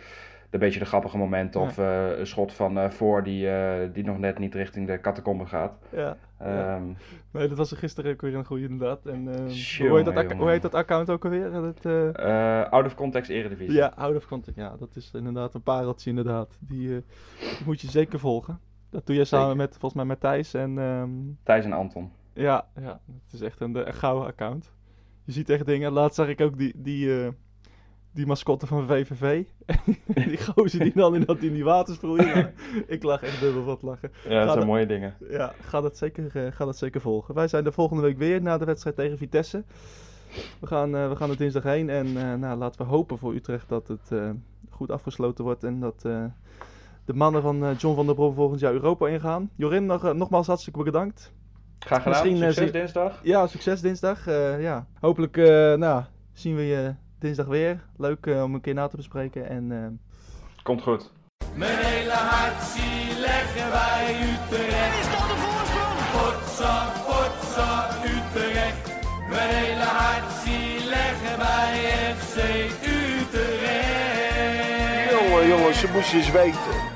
de beetje de grappige momenten. Ja. Of eh, een schot van eh, voor die, eh, die nog net niet richting de catacombe gaat. Ja. Ehm, Nee, dat was er gisteren ook weer een goede inderdaad. En, hoe, heet dat, hoe heet dat account ook alweer? Dat, out of context eredivisie. ja, out of contact. Ja, dat is inderdaad een pareltje inderdaad. Die, die moet je zeker volgen. Dat doe je samen Zeker. met, volgens mij met Thijs en... ehm, Thijs en Anton. Ja, ja, het is echt een, een gouden account. Je ziet echt dingen. Laatst zag ik ook die, die, die mascotte van VVV. die gozer die dan in, dat, in die water sproeien. ik lag echt dubbel wat lachen. Ja, dat Ga zijn mooie dingen. Ja, ga dat, zeker, eh, ga dat zeker volgen. Wij zijn de volgende week weer na de wedstrijd tegen Vitesse. We gaan, eh, we gaan er dinsdag heen. En eh, nou, laten we hopen voor Utrecht dat het goed afgesloten wordt. En dat de mannen van John van der Brom volgend jaar Europa ingaan. Jorin, nog, nogmaals hartstikke bedankt. Graag gedaan. Misschien, Succes dinsdag. Ja, succes dinsdag. Ja. Hopelijk nou, zien we je dinsdag weer. Leuk eh, om een keer na te bespreken. En eh, Komt goed. Mijn hele hart zie leggen wij Utrecht. Is dat de voorsprong? Potsa, potsa, Utrecht. Mijn hele hart zie leggen wij FC Utrecht. Jongen, jongens, ze moesten eens weten.